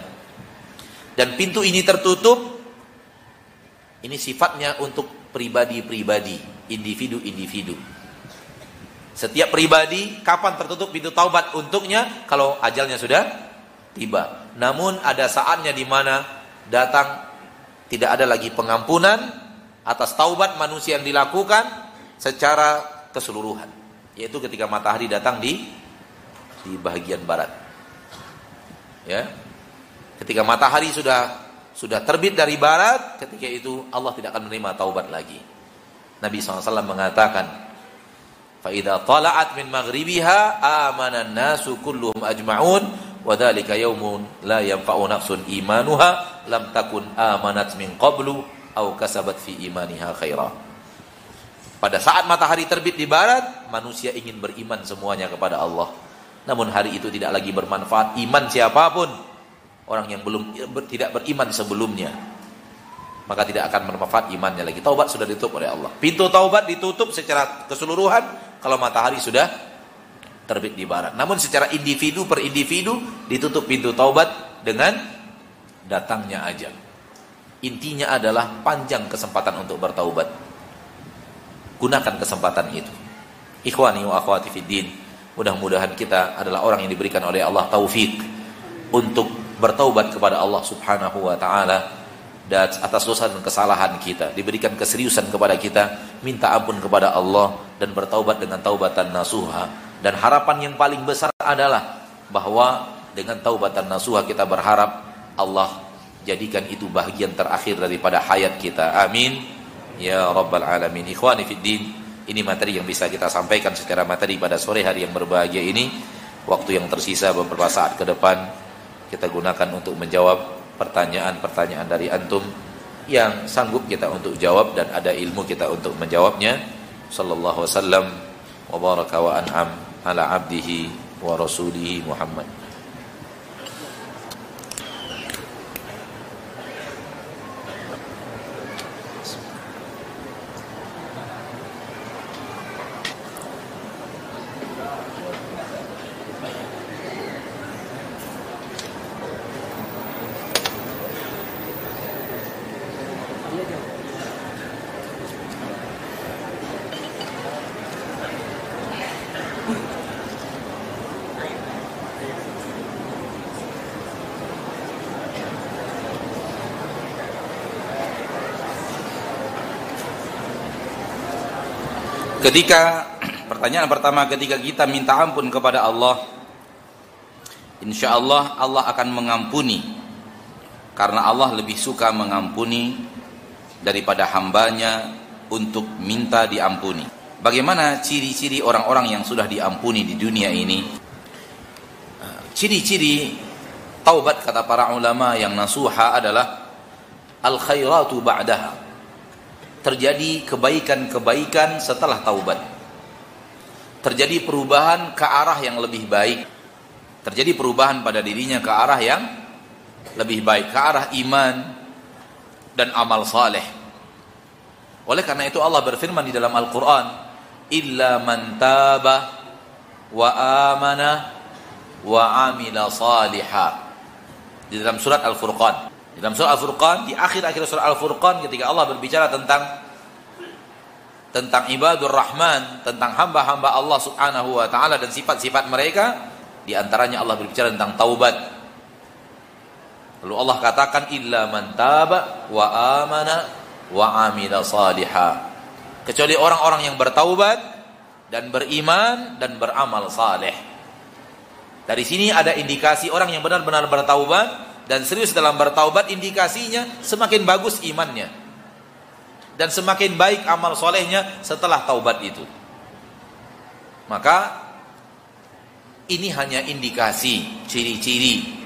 Dan pintu ini tertutup. Ini sifatnya untuk pribadi-pribadi, individu-individu. Setiap pribadi kapan tertutup pintu taubat untuknya kalau ajalnya sudah tiba. Namun ada saatnya di mana datang tidak ada lagi pengampunan atas taubat manusia yang dilakukan secara keseluruhan yaitu ketika matahari datang di di bagian barat. Ya. Ketika matahari sudah sudah terbit dari barat, ketika itu Allah tidak akan menerima taubat lagi. Nabi SAW mengatakan, "Fa tala'at min maghribiha amana nasu kulluhum ajma'un wa dzalika yaumun la yanfa'u nafsun imanuha lam takun amanat min qablu aw kasabat fi imaniha khaira." Pada saat matahari terbit di barat, manusia ingin beriman semuanya kepada Allah. Namun hari itu tidak lagi bermanfaat iman siapa pun. Orang yang belum tidak beriman sebelumnya. Maka tidak akan bermanfaat imannya lagi. Taubat sudah ditutup oleh Allah. Pintu taubat ditutup secara keseluruhan kalau matahari sudah terbit di barat. Namun secara individu per individu ditutup pintu taubat dengan datangnya ajal. Intinya adalah panjang kesempatan untuk bertaubat. Gunakan kesempatan itu. Ikhwani wa akhwati fiddin. Mudah-mudahan kita adalah orang yang diberikan oleh Allah taufik untuk bertaubat kepada Allah Subhanahu wa taala dan atas dosa dan kesalahan kita diberikan keseriusan kepada kita minta ampun kepada Allah dan bertaubat dengan taubatan nasuha dan harapan yang paling besar adalah bahwa dengan taubatan nasuha kita berharap Allah jadikan itu bagian terakhir daripada hayat kita. Amin. Ya Rabbal Alamin. Ikhwani Fiddin Ini materi yang bisa kita sampaikan secara materi pada sore hari yang berbahagia ini. Waktu yang tersisa beberapa saat ke depan Kita gunakan untuk menjawab pertanyaan-pertanyaan dari Antum Yang sanggup kita untuk jawab dan ada ilmu kita untuk menjawabnya. Sallallahu wasallam. Wa baraka wa an'am ala abdihi wa rasulihi Ketika pertanyaan pertama ketika kita minta ampun kepada Allah Insya Allah Allah akan mengampuni. Karena Allah lebih suka mengampuni Daripada hambanya untuk minta diampuni. Bagaimana ciri-ciri orang-orang yang sudah diampuni di dunia ini? Ciri-ciri taubat kata para ulama yang nasuha adalah Al khairatu ba'daha terjadi kebaikan-kebaikan setelah taubat. Terjadi perubahan ke arah yang lebih baik. Terjadi perubahan pada dirinya ke arah yang lebih baik, ke arah iman dan amal saleh. Oleh karena itu Allah berfirman di dalam Al-Qur'an, "Illa man taba wa amana wa amila salihah." Di dalam surat Al-Furqan. Dalam surah Al-Furqan, di akhir-akhir surah Al-Furqan ketika Allah berbicara tentang tentang ibadur rahman, tentang hamba-hamba Allah Subhanahu wa taala dan sifat-sifat mereka, di antaranya Allah berbicara tentang taubat. Lalu Allah katakan illa man taba wa amana wa amila salihah. Kecuali orang-orang yang bertaubat dan beriman dan beramal saleh. Dari sini ada indikasi orang yang benar-benar bertaubat dan serius dalam bertaubat indikasinya semakin bagus imannya dan semakin baik amal solehnya setelah taubat itu maka ini hanya indikasi ciri-ciri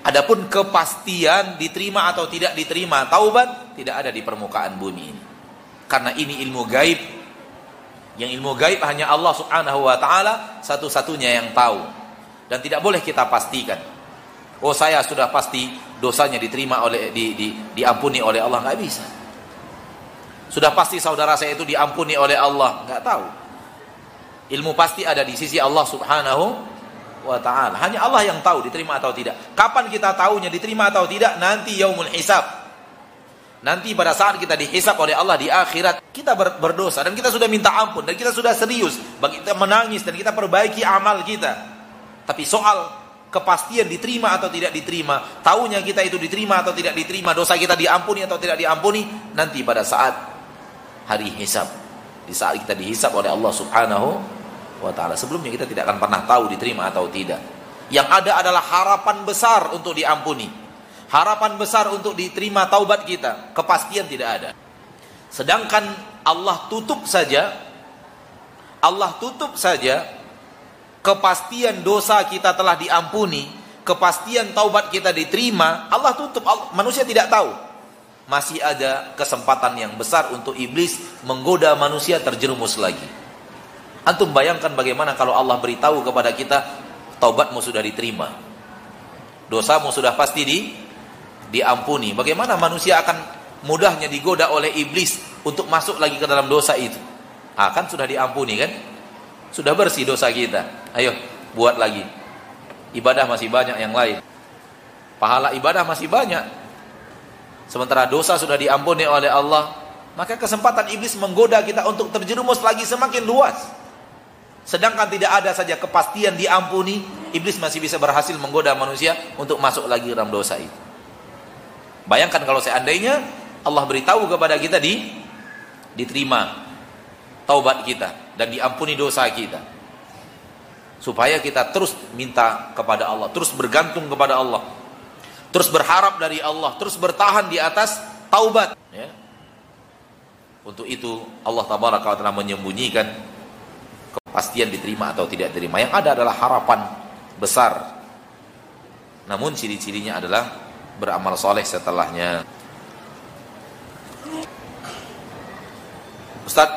Adapun kepastian diterima atau tidak diterima taubat tidak ada di permukaan bumi ini. Karena ini ilmu gaib. Yang ilmu gaib hanya Allah Subhanahu wa taala satu-satunya yang tahu. Dan tidak boleh kita pastikan. Oh saya sudah pasti dosanya diterima oleh di, di, diampuni oleh Allah nggak bisa. Sudah pasti saudara saya itu diampuni oleh Allah nggak tahu. Ilmu pasti ada di sisi Allah Subhanahu wa taala. Hanya Allah yang tahu diterima atau tidak. Kapan kita tahunya diterima atau tidak? Nanti yaumul hisab. Nanti pada saat kita dihisap oleh Allah di akhirat, kita ber berdosa dan kita sudah minta ampun dan kita sudah serius, bagi kita menangis dan kita perbaiki amal kita. Tapi soal kepastian diterima atau tidak diterima, tahunya kita itu diterima atau tidak diterima, dosa kita diampuni atau tidak diampuni, nanti pada saat hari hisab, di saat kita dihisap oleh Allah Subhanahu wa taala. Sebelumnya kita tidak akan pernah tahu diterima atau tidak. Yang ada adalah harapan besar untuk diampuni. Harapan besar untuk diterima taubat kita. Kepastian tidak ada. Sedangkan Allah tutup saja Allah tutup saja kepastian dosa kita telah diampuni, kepastian taubat kita diterima, Allah tutup. Manusia tidak tahu. Masih ada kesempatan yang besar untuk iblis menggoda manusia terjerumus lagi. Antum bayangkan bagaimana kalau Allah beritahu kepada kita taubatmu sudah diterima. Dosamu sudah pasti di diampuni. Bagaimana manusia akan mudahnya digoda oleh iblis untuk masuk lagi ke dalam dosa itu? Ah, kan sudah diampuni kan? Sudah bersih dosa kita. Ayo, buat lagi. Ibadah masih banyak yang lain. Pahala ibadah masih banyak. Sementara dosa sudah diampuni oleh Allah, maka kesempatan iblis menggoda kita untuk terjerumus lagi semakin luas. Sedangkan tidak ada saja kepastian diampuni, iblis masih bisa berhasil menggoda manusia untuk masuk lagi dalam dosa itu. Bayangkan kalau seandainya Allah beritahu kepada kita di diterima taubat kita dan diampuni dosa kita. Supaya kita terus minta kepada Allah, terus bergantung kepada Allah. Terus berharap dari Allah, terus bertahan di atas taubat, ya. Untuk itu Allah tabaraka taala menyembunyikan kepastian diterima atau tidak diterima. Yang ada adalah harapan besar. Namun ciri-cirinya adalah beramal soleh setelahnya. Ustaz,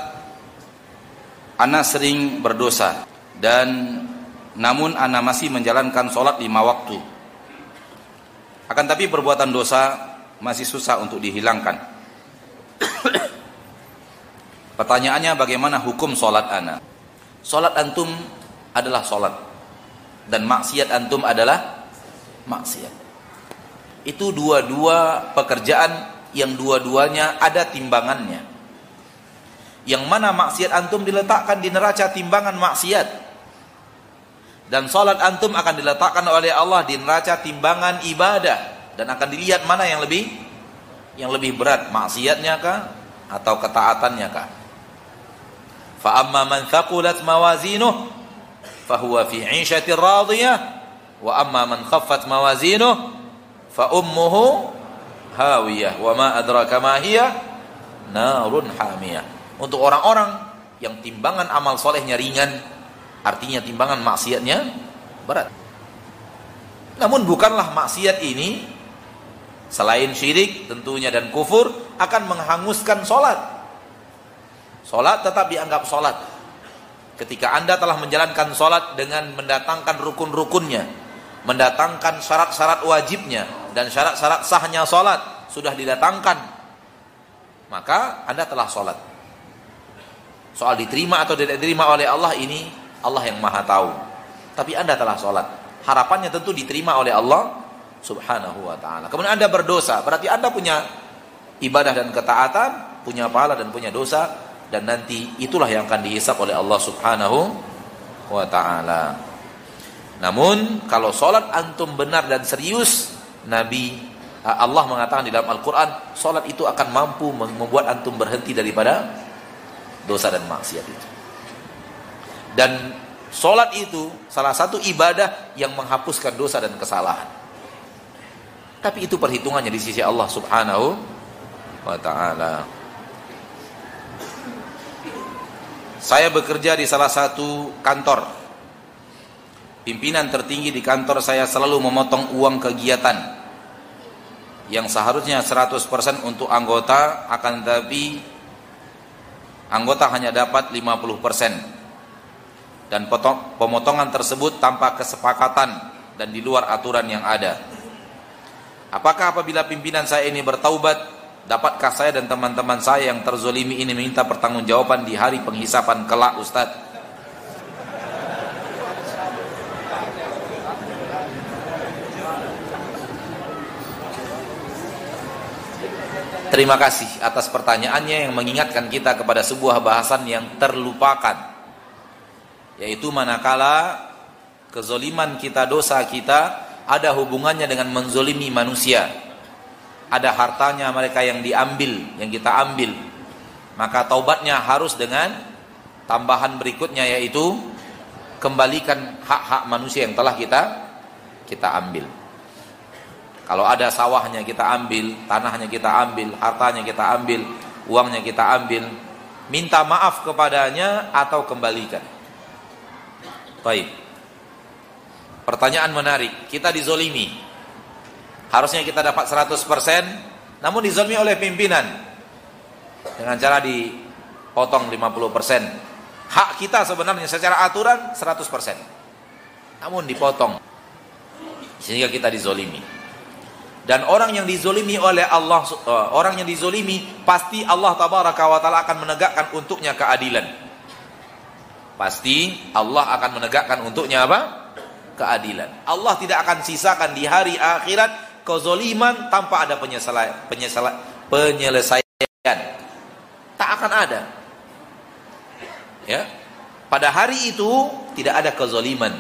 Ana sering berdosa dan namun Ana masih menjalankan sholat lima waktu. Akan tapi perbuatan dosa masih susah untuk dihilangkan. Pertanyaannya bagaimana hukum sholat Ana? Salat antum adalah salat dan maksiat antum adalah maksiat. Itu dua-dua pekerjaan yang dua-duanya ada timbangannya. Yang mana maksiat antum diletakkan di neraca timbangan maksiat. Dan salat antum akan diletakkan oleh Allah di neraca timbangan ibadah dan akan dilihat mana yang lebih yang lebih berat, maksiatnya kah atau ketaatannya kah? Fa amma man thaqulat mawazinuh fahuwa fi 'ishatir radiyah wa amma man khaffat mawazinuh fa ummuhu hawiyah wa ma adraka ma hiya narun hamiyah. Untuk orang-orang yang timbangan amal solehnya ringan, artinya timbangan maksiatnya berat. Namun bukanlah maksiat ini selain syirik tentunya dan kufur akan menghanguskan solat Solat tetap dianggap solat. Ketika anda telah menjalankan solat dengan mendatangkan rukun-rukunnya, mendatangkan syarat-syarat wajibnya, dan syarat-syarat sahnya solat sudah didatangkan, maka anda telah solat. Soal diterima atau tidak diterima oleh Allah ini Allah yang maha tahu. Tapi anda telah solat. Harapannya tentu diterima oleh Allah subhanahu wa ta'ala. Kemudian anda berdosa. Berarti anda punya ibadah dan ketaatan, punya pahala dan punya dosa dan nanti itulah yang akan dihisap oleh Allah Subhanahu wa taala. Namun kalau solat antum benar dan serius, Nabi Allah mengatakan di dalam Al-Quran, solat itu akan mampu membuat antum berhenti daripada dosa dan maksiat itu. Dan solat itu salah satu ibadah yang menghapuskan dosa dan kesalahan. Tapi itu perhitungannya di sisi Allah Subhanahu wa taala. Saya bekerja di salah satu kantor Pimpinan tertinggi di kantor saya selalu memotong uang kegiatan yang seharusnya 100% untuk anggota akan tetapi anggota hanya dapat 50% dan pemotongan tersebut tanpa kesepakatan dan di luar aturan yang ada. Apakah apabila pimpinan saya ini bertaubat dapatkah saya dan teman-teman saya yang terzolimi ini minta pertanggungjawaban di hari penghisapan kelak Ustadz? Terima kasih atas pertanyaannya yang mengingatkan kita kepada sebuah bahasan yang terlupakan. Yaitu manakala kezoliman kita, dosa kita ada hubungannya dengan menzolimi manusia. Ada hartanya mereka yang diambil, yang kita ambil. Maka taubatnya harus dengan tambahan berikutnya yaitu kembalikan hak-hak manusia yang telah kita kita ambil. Kalau ada sawahnya kita ambil, tanahnya kita ambil, hartanya kita ambil, uangnya kita ambil, minta maaf kepadanya atau kembalikan. Baik. Pertanyaan menarik, kita dizolimi. Harusnya kita dapat 100%, namun dizolimi oleh pimpinan. Dengan cara dipotong 50%. Hak kita sebenarnya secara aturan 100%. Namun dipotong. Sehingga kita dizolimi. Dan orang yang dizolimi oleh Allah, uh, orang yang dizolimi pasti Allah taala akan menegakkan untuknya keadilan. Pasti Allah akan menegakkan untuknya apa? Keadilan. Allah tidak akan sisakan di hari akhirat kezoliman tanpa ada penyelesaian, penyelesaian. Tak akan ada. Ya. Pada hari itu tidak ada kezoliman.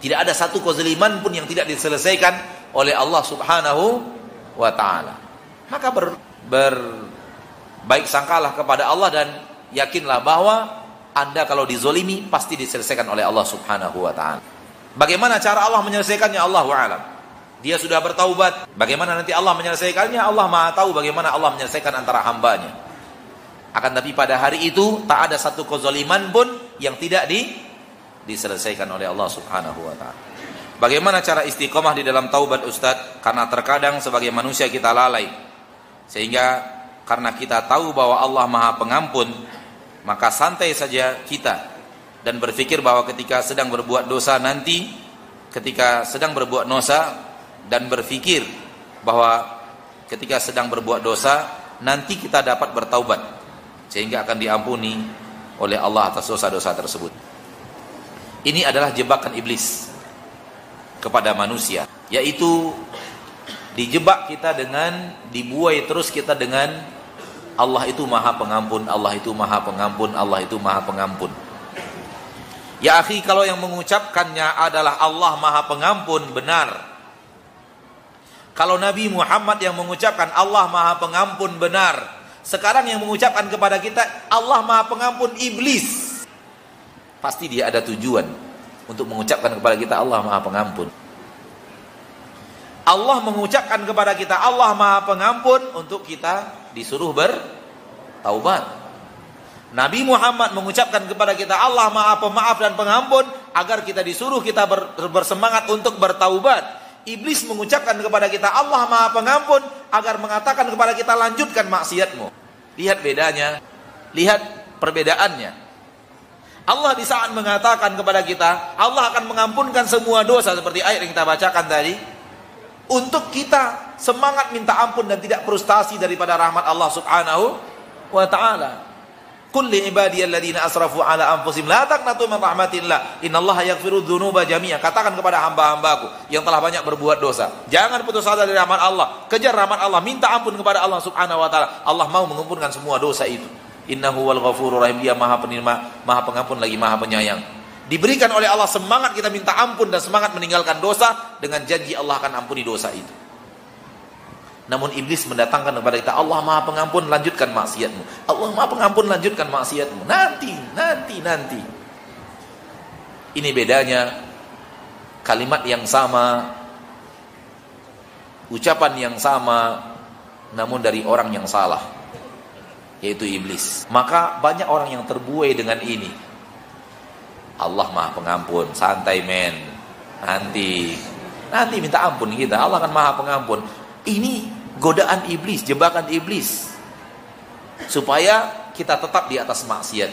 Tidak ada satu kezoliman pun yang tidak diselesaikan oleh Allah Subhanahu wa taala. Maka ber, ber baik sangkalah kepada Allah dan yakinlah bahwa Anda kalau dizolimi pasti diselesaikan oleh Allah Subhanahu wa taala. Bagaimana cara Allah menyelesaikannya Allah alam. Dia sudah bertaubat. Bagaimana nanti Allah menyelesaikannya? Allah Maha tahu bagaimana Allah menyelesaikan antara hambanya. Akan tapi pada hari itu tak ada satu kezaliman pun yang tidak di, diselesaikan oleh Allah Subhanahu wa taala. Bagaimana cara istiqomah di dalam taubat Ustadz? Karena terkadang sebagai manusia kita lalai. Sehingga karena kita tahu bahwa Allah maha pengampun, maka santai saja kita. Dan berpikir bahwa ketika sedang berbuat dosa nanti, ketika sedang berbuat dosa, dan berpikir bahwa ketika sedang berbuat dosa, nanti kita dapat bertaubat. Sehingga akan diampuni oleh Allah atas dosa-dosa tersebut. Ini adalah jebakan iblis kepada manusia yaitu dijebak kita dengan dibuai terus kita dengan Allah itu maha pengampun Allah itu maha pengampun Allah itu maha pengampun. Ya akhi kalau yang mengucapkannya adalah Allah maha pengampun benar. Kalau Nabi Muhammad yang mengucapkan Allah maha pengampun benar. Sekarang yang mengucapkan kepada kita Allah maha pengampun iblis. Pasti dia ada tujuan untuk mengucapkan kepada kita Allah Maha Pengampun. Allah mengucapkan kepada kita Allah Maha Pengampun untuk kita disuruh bertaubat. Nabi Muhammad mengucapkan kepada kita Allah Maha Pemaaf dan Pengampun agar kita disuruh kita ber, bersemangat untuk bertaubat. Iblis mengucapkan kepada kita Allah Maha Pengampun agar mengatakan kepada kita lanjutkan maksiatmu. Lihat bedanya, lihat perbedaannya. Allah di saat mengatakan kepada kita, Allah akan mengampunkan semua dosa seperti ayat yang kita bacakan tadi. Untuk kita semangat minta ampun dan tidak frustasi daripada rahmat Allah Subhanahu wa taala. Kulli ibadiyalladzina asrafu ala anfusihim la taqnatu min rahmatillah. Innallaha yaghfiru dzunuba jami'a. Katakan kepada hamba-hambaku yang telah banyak berbuat dosa, jangan putus asa dari rahmat Allah. Kejar rahmat Allah, minta ampun kepada Allah Subhanahu wa taala. Allah mau mengampunkan semua dosa itu. Innahu wal ghafurur rahim. Dia maha penerima, maha pengampun lagi maha penyayang. Diberikan oleh Allah semangat kita minta ampun dan semangat meninggalkan dosa dengan janji Allah akan ampuni dosa itu. Namun iblis mendatangkan kepada kita Allah Maha Pengampun lanjutkan maksiatmu. Allah Maha Pengampun lanjutkan maksiatmu. Nanti, nanti, nanti. Ini bedanya kalimat yang sama, ucapan yang sama, namun dari orang yang salah yaitu iblis. Maka banyak orang yang terbuai dengan ini. Allah maha pengampun. Santai men. Nanti. Nanti minta ampun kita. Allah akan maha pengampun. Ini godaan iblis jebakan iblis. Supaya kita tetap di atas maksiat.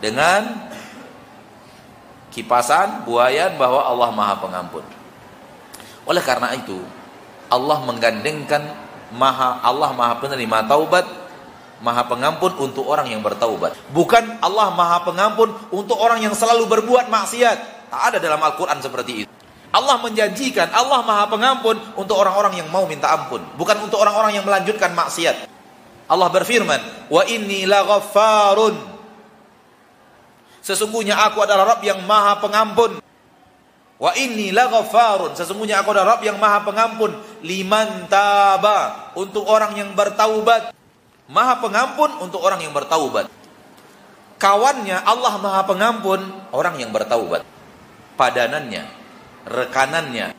Dengan kipasan buayan bahwa Allah maha pengampun. Oleh karena itu Allah menggandengkan maha Allah maha penerima taubat maha pengampun untuk orang yang bertaubat. Bukan Allah maha pengampun untuk orang yang selalu berbuat maksiat. Tak ada dalam Al-Quran seperti itu. Allah menjanjikan Allah maha pengampun untuk orang-orang yang mau minta ampun. Bukan untuk orang-orang yang melanjutkan maksiat. Allah berfirman, Wa inni laghaffarun. Sesungguhnya aku adalah Rabb yang maha pengampun. Wa inni laghaffarun. Sesungguhnya aku adalah Rabb yang maha pengampun. Liman taba. Untuk orang yang bertaubat. Maha pengampun untuk orang yang bertaubat. Kawannya Allah Maha Pengampun orang yang bertaubat. Padanannya, rekanannya.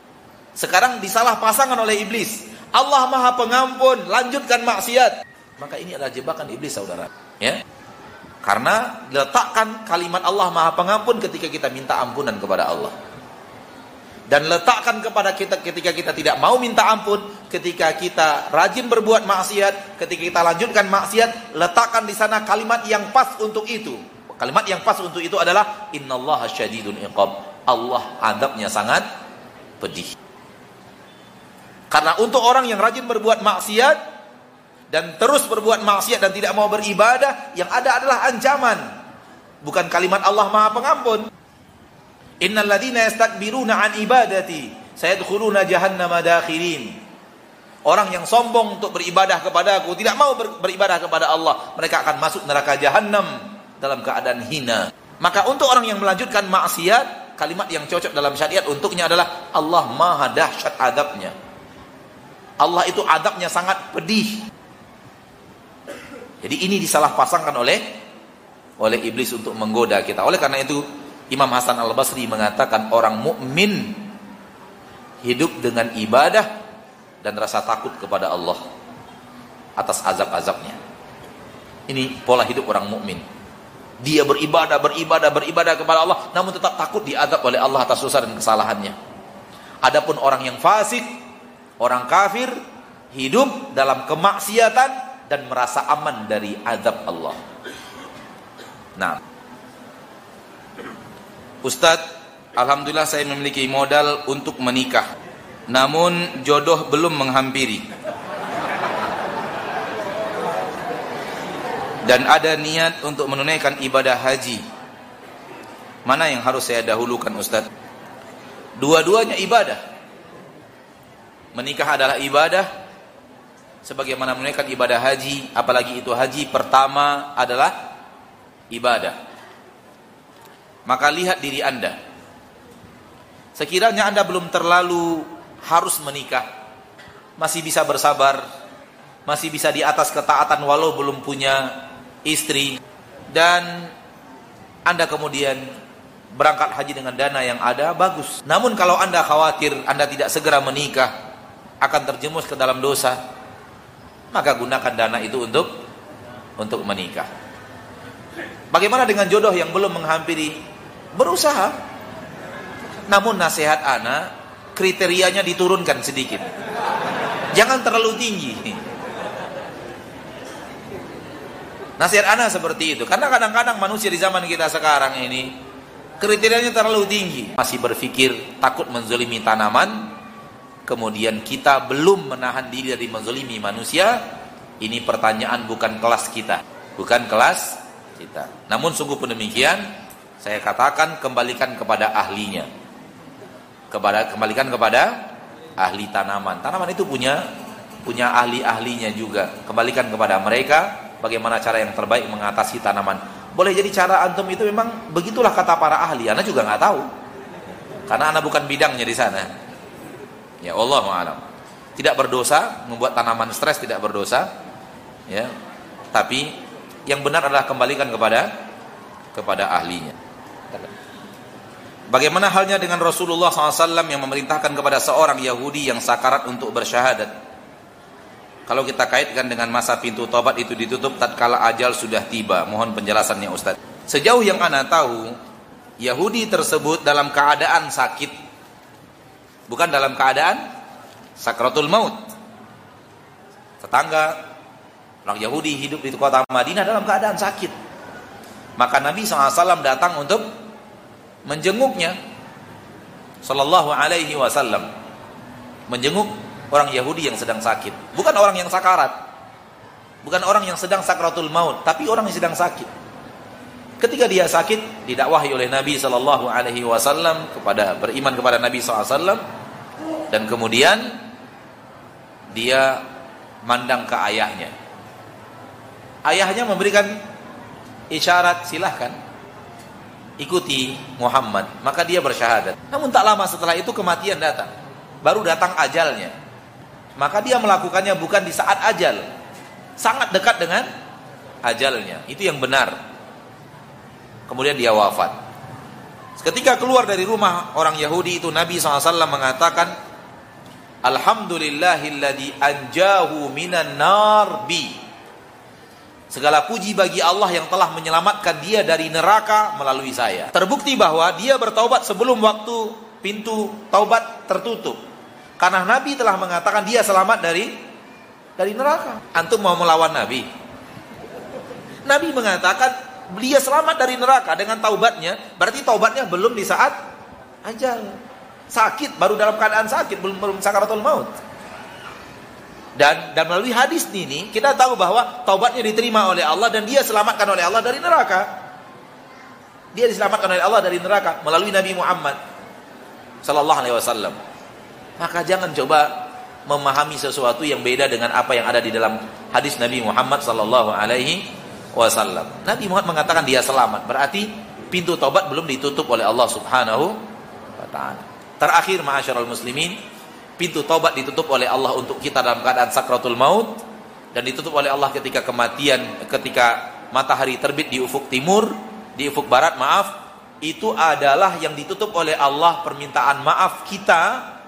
Sekarang disalah pasangan oleh iblis. Allah Maha Pengampun, lanjutkan maksiat. Maka ini adalah jebakan iblis saudara. Ya. Karena letakkan kalimat Allah Maha Pengampun ketika kita minta ampunan kepada Allah dan letakkan kepada kita ketika kita tidak mau minta ampun, ketika kita rajin berbuat maksiat, ketika kita lanjutkan maksiat, letakkan di sana kalimat yang pas untuk itu. Kalimat yang pas untuk itu adalah innallaha syadidun iqab. Allah adabnya sangat pedih. Karena untuk orang yang rajin berbuat maksiat dan terus berbuat maksiat dan tidak mau beribadah, yang ada adalah ancaman. Bukan kalimat Allah Maha Pengampun. Innal ladzina yastakbiruna an ibadati sayadkhuluna. Orang yang sombong untuk beribadah kepada aku, tidak mau beribadah kepada Allah, mereka akan masuk neraka jahanam dalam keadaan hina. Maka untuk orang yang melanjutkan maksiat, kalimat yang cocok dalam syariat untuknya adalah Allah Maha dahsyat adabnya. Allah itu adabnya sangat pedih. Jadi ini disalah pasangkan oleh oleh iblis untuk menggoda kita. Oleh karena itu Imam Hasan Al Basri mengatakan orang mukmin hidup dengan ibadah dan rasa takut kepada Allah atas azab-azabnya. Ini pola hidup orang mukmin. Dia beribadah, beribadah, beribadah kepada Allah, namun tetap takut diadab oleh Allah atas dosa dan kesalahannya. Adapun orang yang fasik, orang kafir, hidup dalam kemaksiatan dan merasa aman dari azab Allah. Nah, Ustadz, Alhamdulillah saya memiliki modal untuk menikah. Namun jodoh belum menghampiri. Dan ada niat untuk menunaikan ibadah haji. Mana yang harus saya dahulukan Ustadz? Dua-duanya ibadah. Menikah adalah ibadah. Sebagaimana menunaikan ibadah haji. Apalagi itu haji pertama adalah ibadah maka lihat diri Anda. Sekiranya Anda belum terlalu harus menikah, masih bisa bersabar, masih bisa di atas ketaatan walau belum punya istri dan Anda kemudian berangkat haji dengan dana yang ada bagus. Namun kalau Anda khawatir Anda tidak segera menikah akan terjemus ke dalam dosa, maka gunakan dana itu untuk untuk menikah. Bagaimana dengan jodoh yang belum menghampiri berusaha. Namun nasihat anak kriterianya diturunkan sedikit. Jangan terlalu tinggi. Nasihat anak seperti itu. Karena kadang-kadang manusia di zaman kita sekarang ini kriterianya terlalu tinggi. Masih berpikir takut menzolimi tanaman. Kemudian kita belum menahan diri dari menzolimi manusia. Ini pertanyaan bukan kelas kita. Bukan kelas kita. Namun sungguh pun demikian saya katakan kembalikan kepada ahlinya. Kepada kembalikan kepada ahli tanaman. Tanaman itu punya punya ahli-ahlinya juga. Kembalikan kepada mereka bagaimana cara yang terbaik mengatasi tanaman. Boleh jadi cara antum itu memang begitulah kata para ahli. Anda juga nggak tahu. Karena anda bukan bidangnya di sana. Ya Allah alam. Tidak berdosa membuat tanaman stres tidak berdosa. Ya. Tapi yang benar adalah kembalikan kepada kepada ahlinya. Bagaimana halnya dengan Rasulullah SAW yang memerintahkan kepada seorang Yahudi yang sakarat untuk bersyahadat? Kalau kita kaitkan dengan masa pintu tobat itu ditutup tatkala ajal sudah tiba. Mohon penjelasannya Ustaz. Sejauh yang Anda tahu, Yahudi tersebut dalam keadaan sakit. Bukan dalam keadaan sakratul maut. Tetangga orang Yahudi hidup di kota Madinah dalam keadaan sakit. Maka Nabi SAW datang untuk menjenguknya. Sallallahu alaihi wasallam. Menjenguk orang Yahudi yang sedang sakit. Bukan orang yang sakarat. Bukan orang yang sedang sakratul maut. Tapi orang yang sedang sakit. Ketika dia sakit, didakwahi oleh Nabi Sallallahu Alaihi Wasallam kepada beriman kepada Nabi SAW, dan kemudian dia mandang ke ayahnya. Ayahnya memberikan isyarat silahkan ikuti Muhammad, maka dia bersyahadat. Namun tak lama setelah itu kematian datang, baru datang ajalnya. Maka dia melakukannya bukan di saat ajal, sangat dekat dengan ajalnya. Itu yang benar. Kemudian dia wafat. Ketika keluar dari rumah orang Yahudi itu Nabi SAW mengatakan Alhamdulillahilladzi anjahu minan nar bi. Segala puji bagi Allah yang telah menyelamatkan dia dari neraka melalui saya. Terbukti bahwa dia bertaubat sebelum waktu pintu taubat tertutup. Karena Nabi telah mengatakan dia selamat dari dari neraka. Antum mau melawan Nabi? Nabi mengatakan dia selamat dari neraka dengan taubatnya, berarti taubatnya belum di saat ajal. Sakit, baru dalam keadaan sakit, belum belum sakaratul maut. Dan dan melalui hadis ini kita tahu bahwa taubatnya diterima oleh Allah dan dia selamatkan oleh Allah dari neraka. Dia diselamatkan oleh Allah dari neraka melalui Nabi Muhammad sallallahu alaihi wasallam. Maka jangan coba memahami sesuatu yang beda dengan apa yang ada di dalam hadis Nabi Muhammad sallallahu alaihi wasallam. Nabi Muhammad mengatakan dia selamat. Berarti pintu taubat belum ditutup oleh Allah Subhanahu wa taala. Terakhir ma'asyiral muslimin, pintu taubat ditutup oleh Allah untuk kita dalam keadaan sakratul maut dan ditutup oleh Allah ketika kematian, ketika matahari terbit di ufuk timur, di ufuk barat, maaf, itu adalah yang ditutup oleh Allah permintaan maaf kita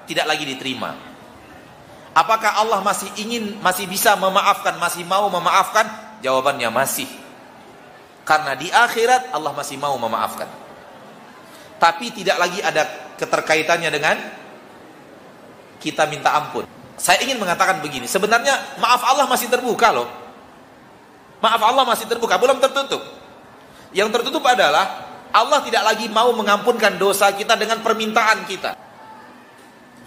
tidak lagi diterima. Apakah Allah masih ingin, masih bisa memaafkan, masih mau memaafkan? Jawabannya masih. Karena di akhirat Allah masih mau memaafkan. Tapi tidak lagi ada keterkaitannya dengan kita minta ampun. Saya ingin mengatakan begini, sebenarnya maaf Allah masih terbuka loh. Maaf Allah masih terbuka, belum tertutup. Yang tertutup adalah Allah tidak lagi mau mengampunkan dosa kita dengan permintaan kita.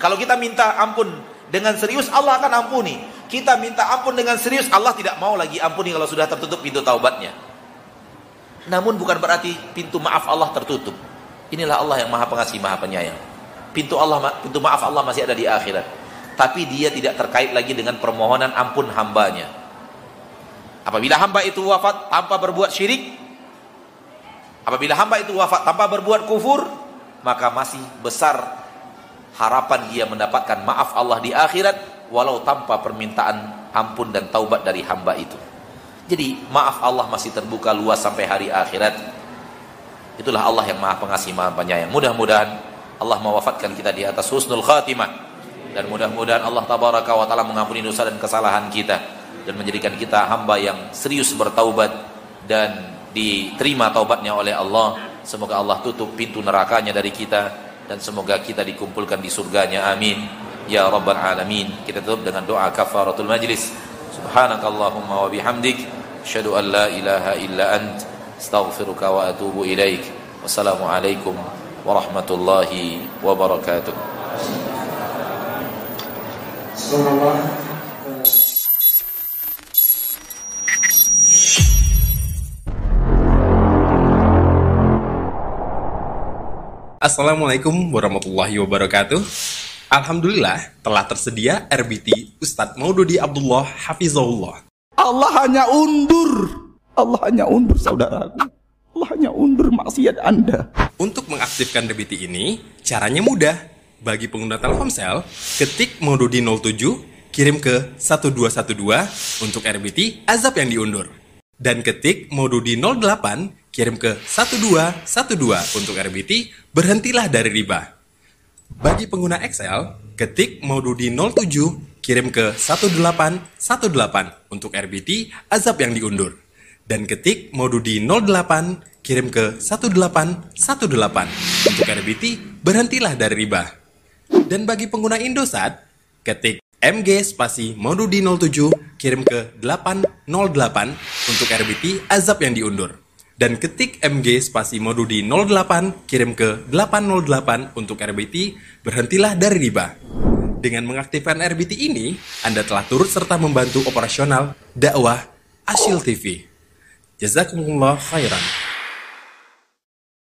Kalau kita minta ampun dengan serius, Allah akan ampuni kita minta ampun dengan serius, Allah tidak mau lagi ampuni kalau sudah tertutup pintu taubatnya. Namun bukan berarti pintu maaf Allah tertutup. Inilah Allah yang Maha Pengasih, Maha Penyayang. Pintu Allah pintu maaf Allah masih ada di akhirat. Tapi dia tidak terkait lagi dengan permohonan ampun hambanya. Apabila hamba itu wafat tanpa berbuat syirik, apabila hamba itu wafat tanpa berbuat kufur, maka masih besar harapan dia mendapatkan maaf Allah di akhirat walau tanpa permintaan ampun dan taubat dari hamba itu. Jadi maaf Allah masih terbuka luas sampai hari akhirat. Itulah Allah yang Maha Pengasih, Maha Penyayang. Mudah-mudahan Allah mewafatkan kita di atas husnul khatimah. Dan mudah-mudahan Allah tabaraka wa taala mengampuni dosa dan kesalahan kita dan menjadikan kita hamba yang serius bertaubat dan diterima taubatnya oleh Allah. Semoga Allah tutup pintu nerakanya dari kita dan semoga kita dikumpulkan di surganya. Amin. Ya rabbal alamin. Kita tutup dengan doa kafaratul majlis. Subhanakallahumma wa bihamdik. Asyhadu an la ilaha illa ant. Astaghfiruka wa atubu ilaik. Wassalamu alaikum warahmatullahi wabarakatuh Assalamualaikum warahmatullahi wabarakatuh Alhamdulillah telah tersedia RBT Ustadz Maududi Abdullah Hafizahullah. Allah hanya undur. Allah hanya undur saudaraku. Allah hanya undur maksiat Anda. Untuk mengaktifkan RBT ini, caranya mudah. Bagi pengguna Telkomsel, ketik Maududi 07, kirim ke 1212 untuk RBT azab yang diundur. Dan ketik Maududi 08, kirim ke 1212 untuk RBT berhentilah dari riba. Bagi pengguna Excel, ketik Maududi 07, kirim ke 1818 untuk RBT azab yang diundur. Dan ketik Maududi 08, kirim ke 1818. Untuk RBT, berhentilah dari riba. Dan bagi pengguna Indosat, ketik MG spasi Maududi 07 kirim ke 808 untuk RBT azab yang diundur. Dan ketik MG spasi Maududi 08 kirim ke 808 untuk RBT berhentilah dari riba. Dengan mengaktifkan RBT ini, Anda telah turut serta membantu operasional dakwah Asyil TV. جزاكم الله خيرا.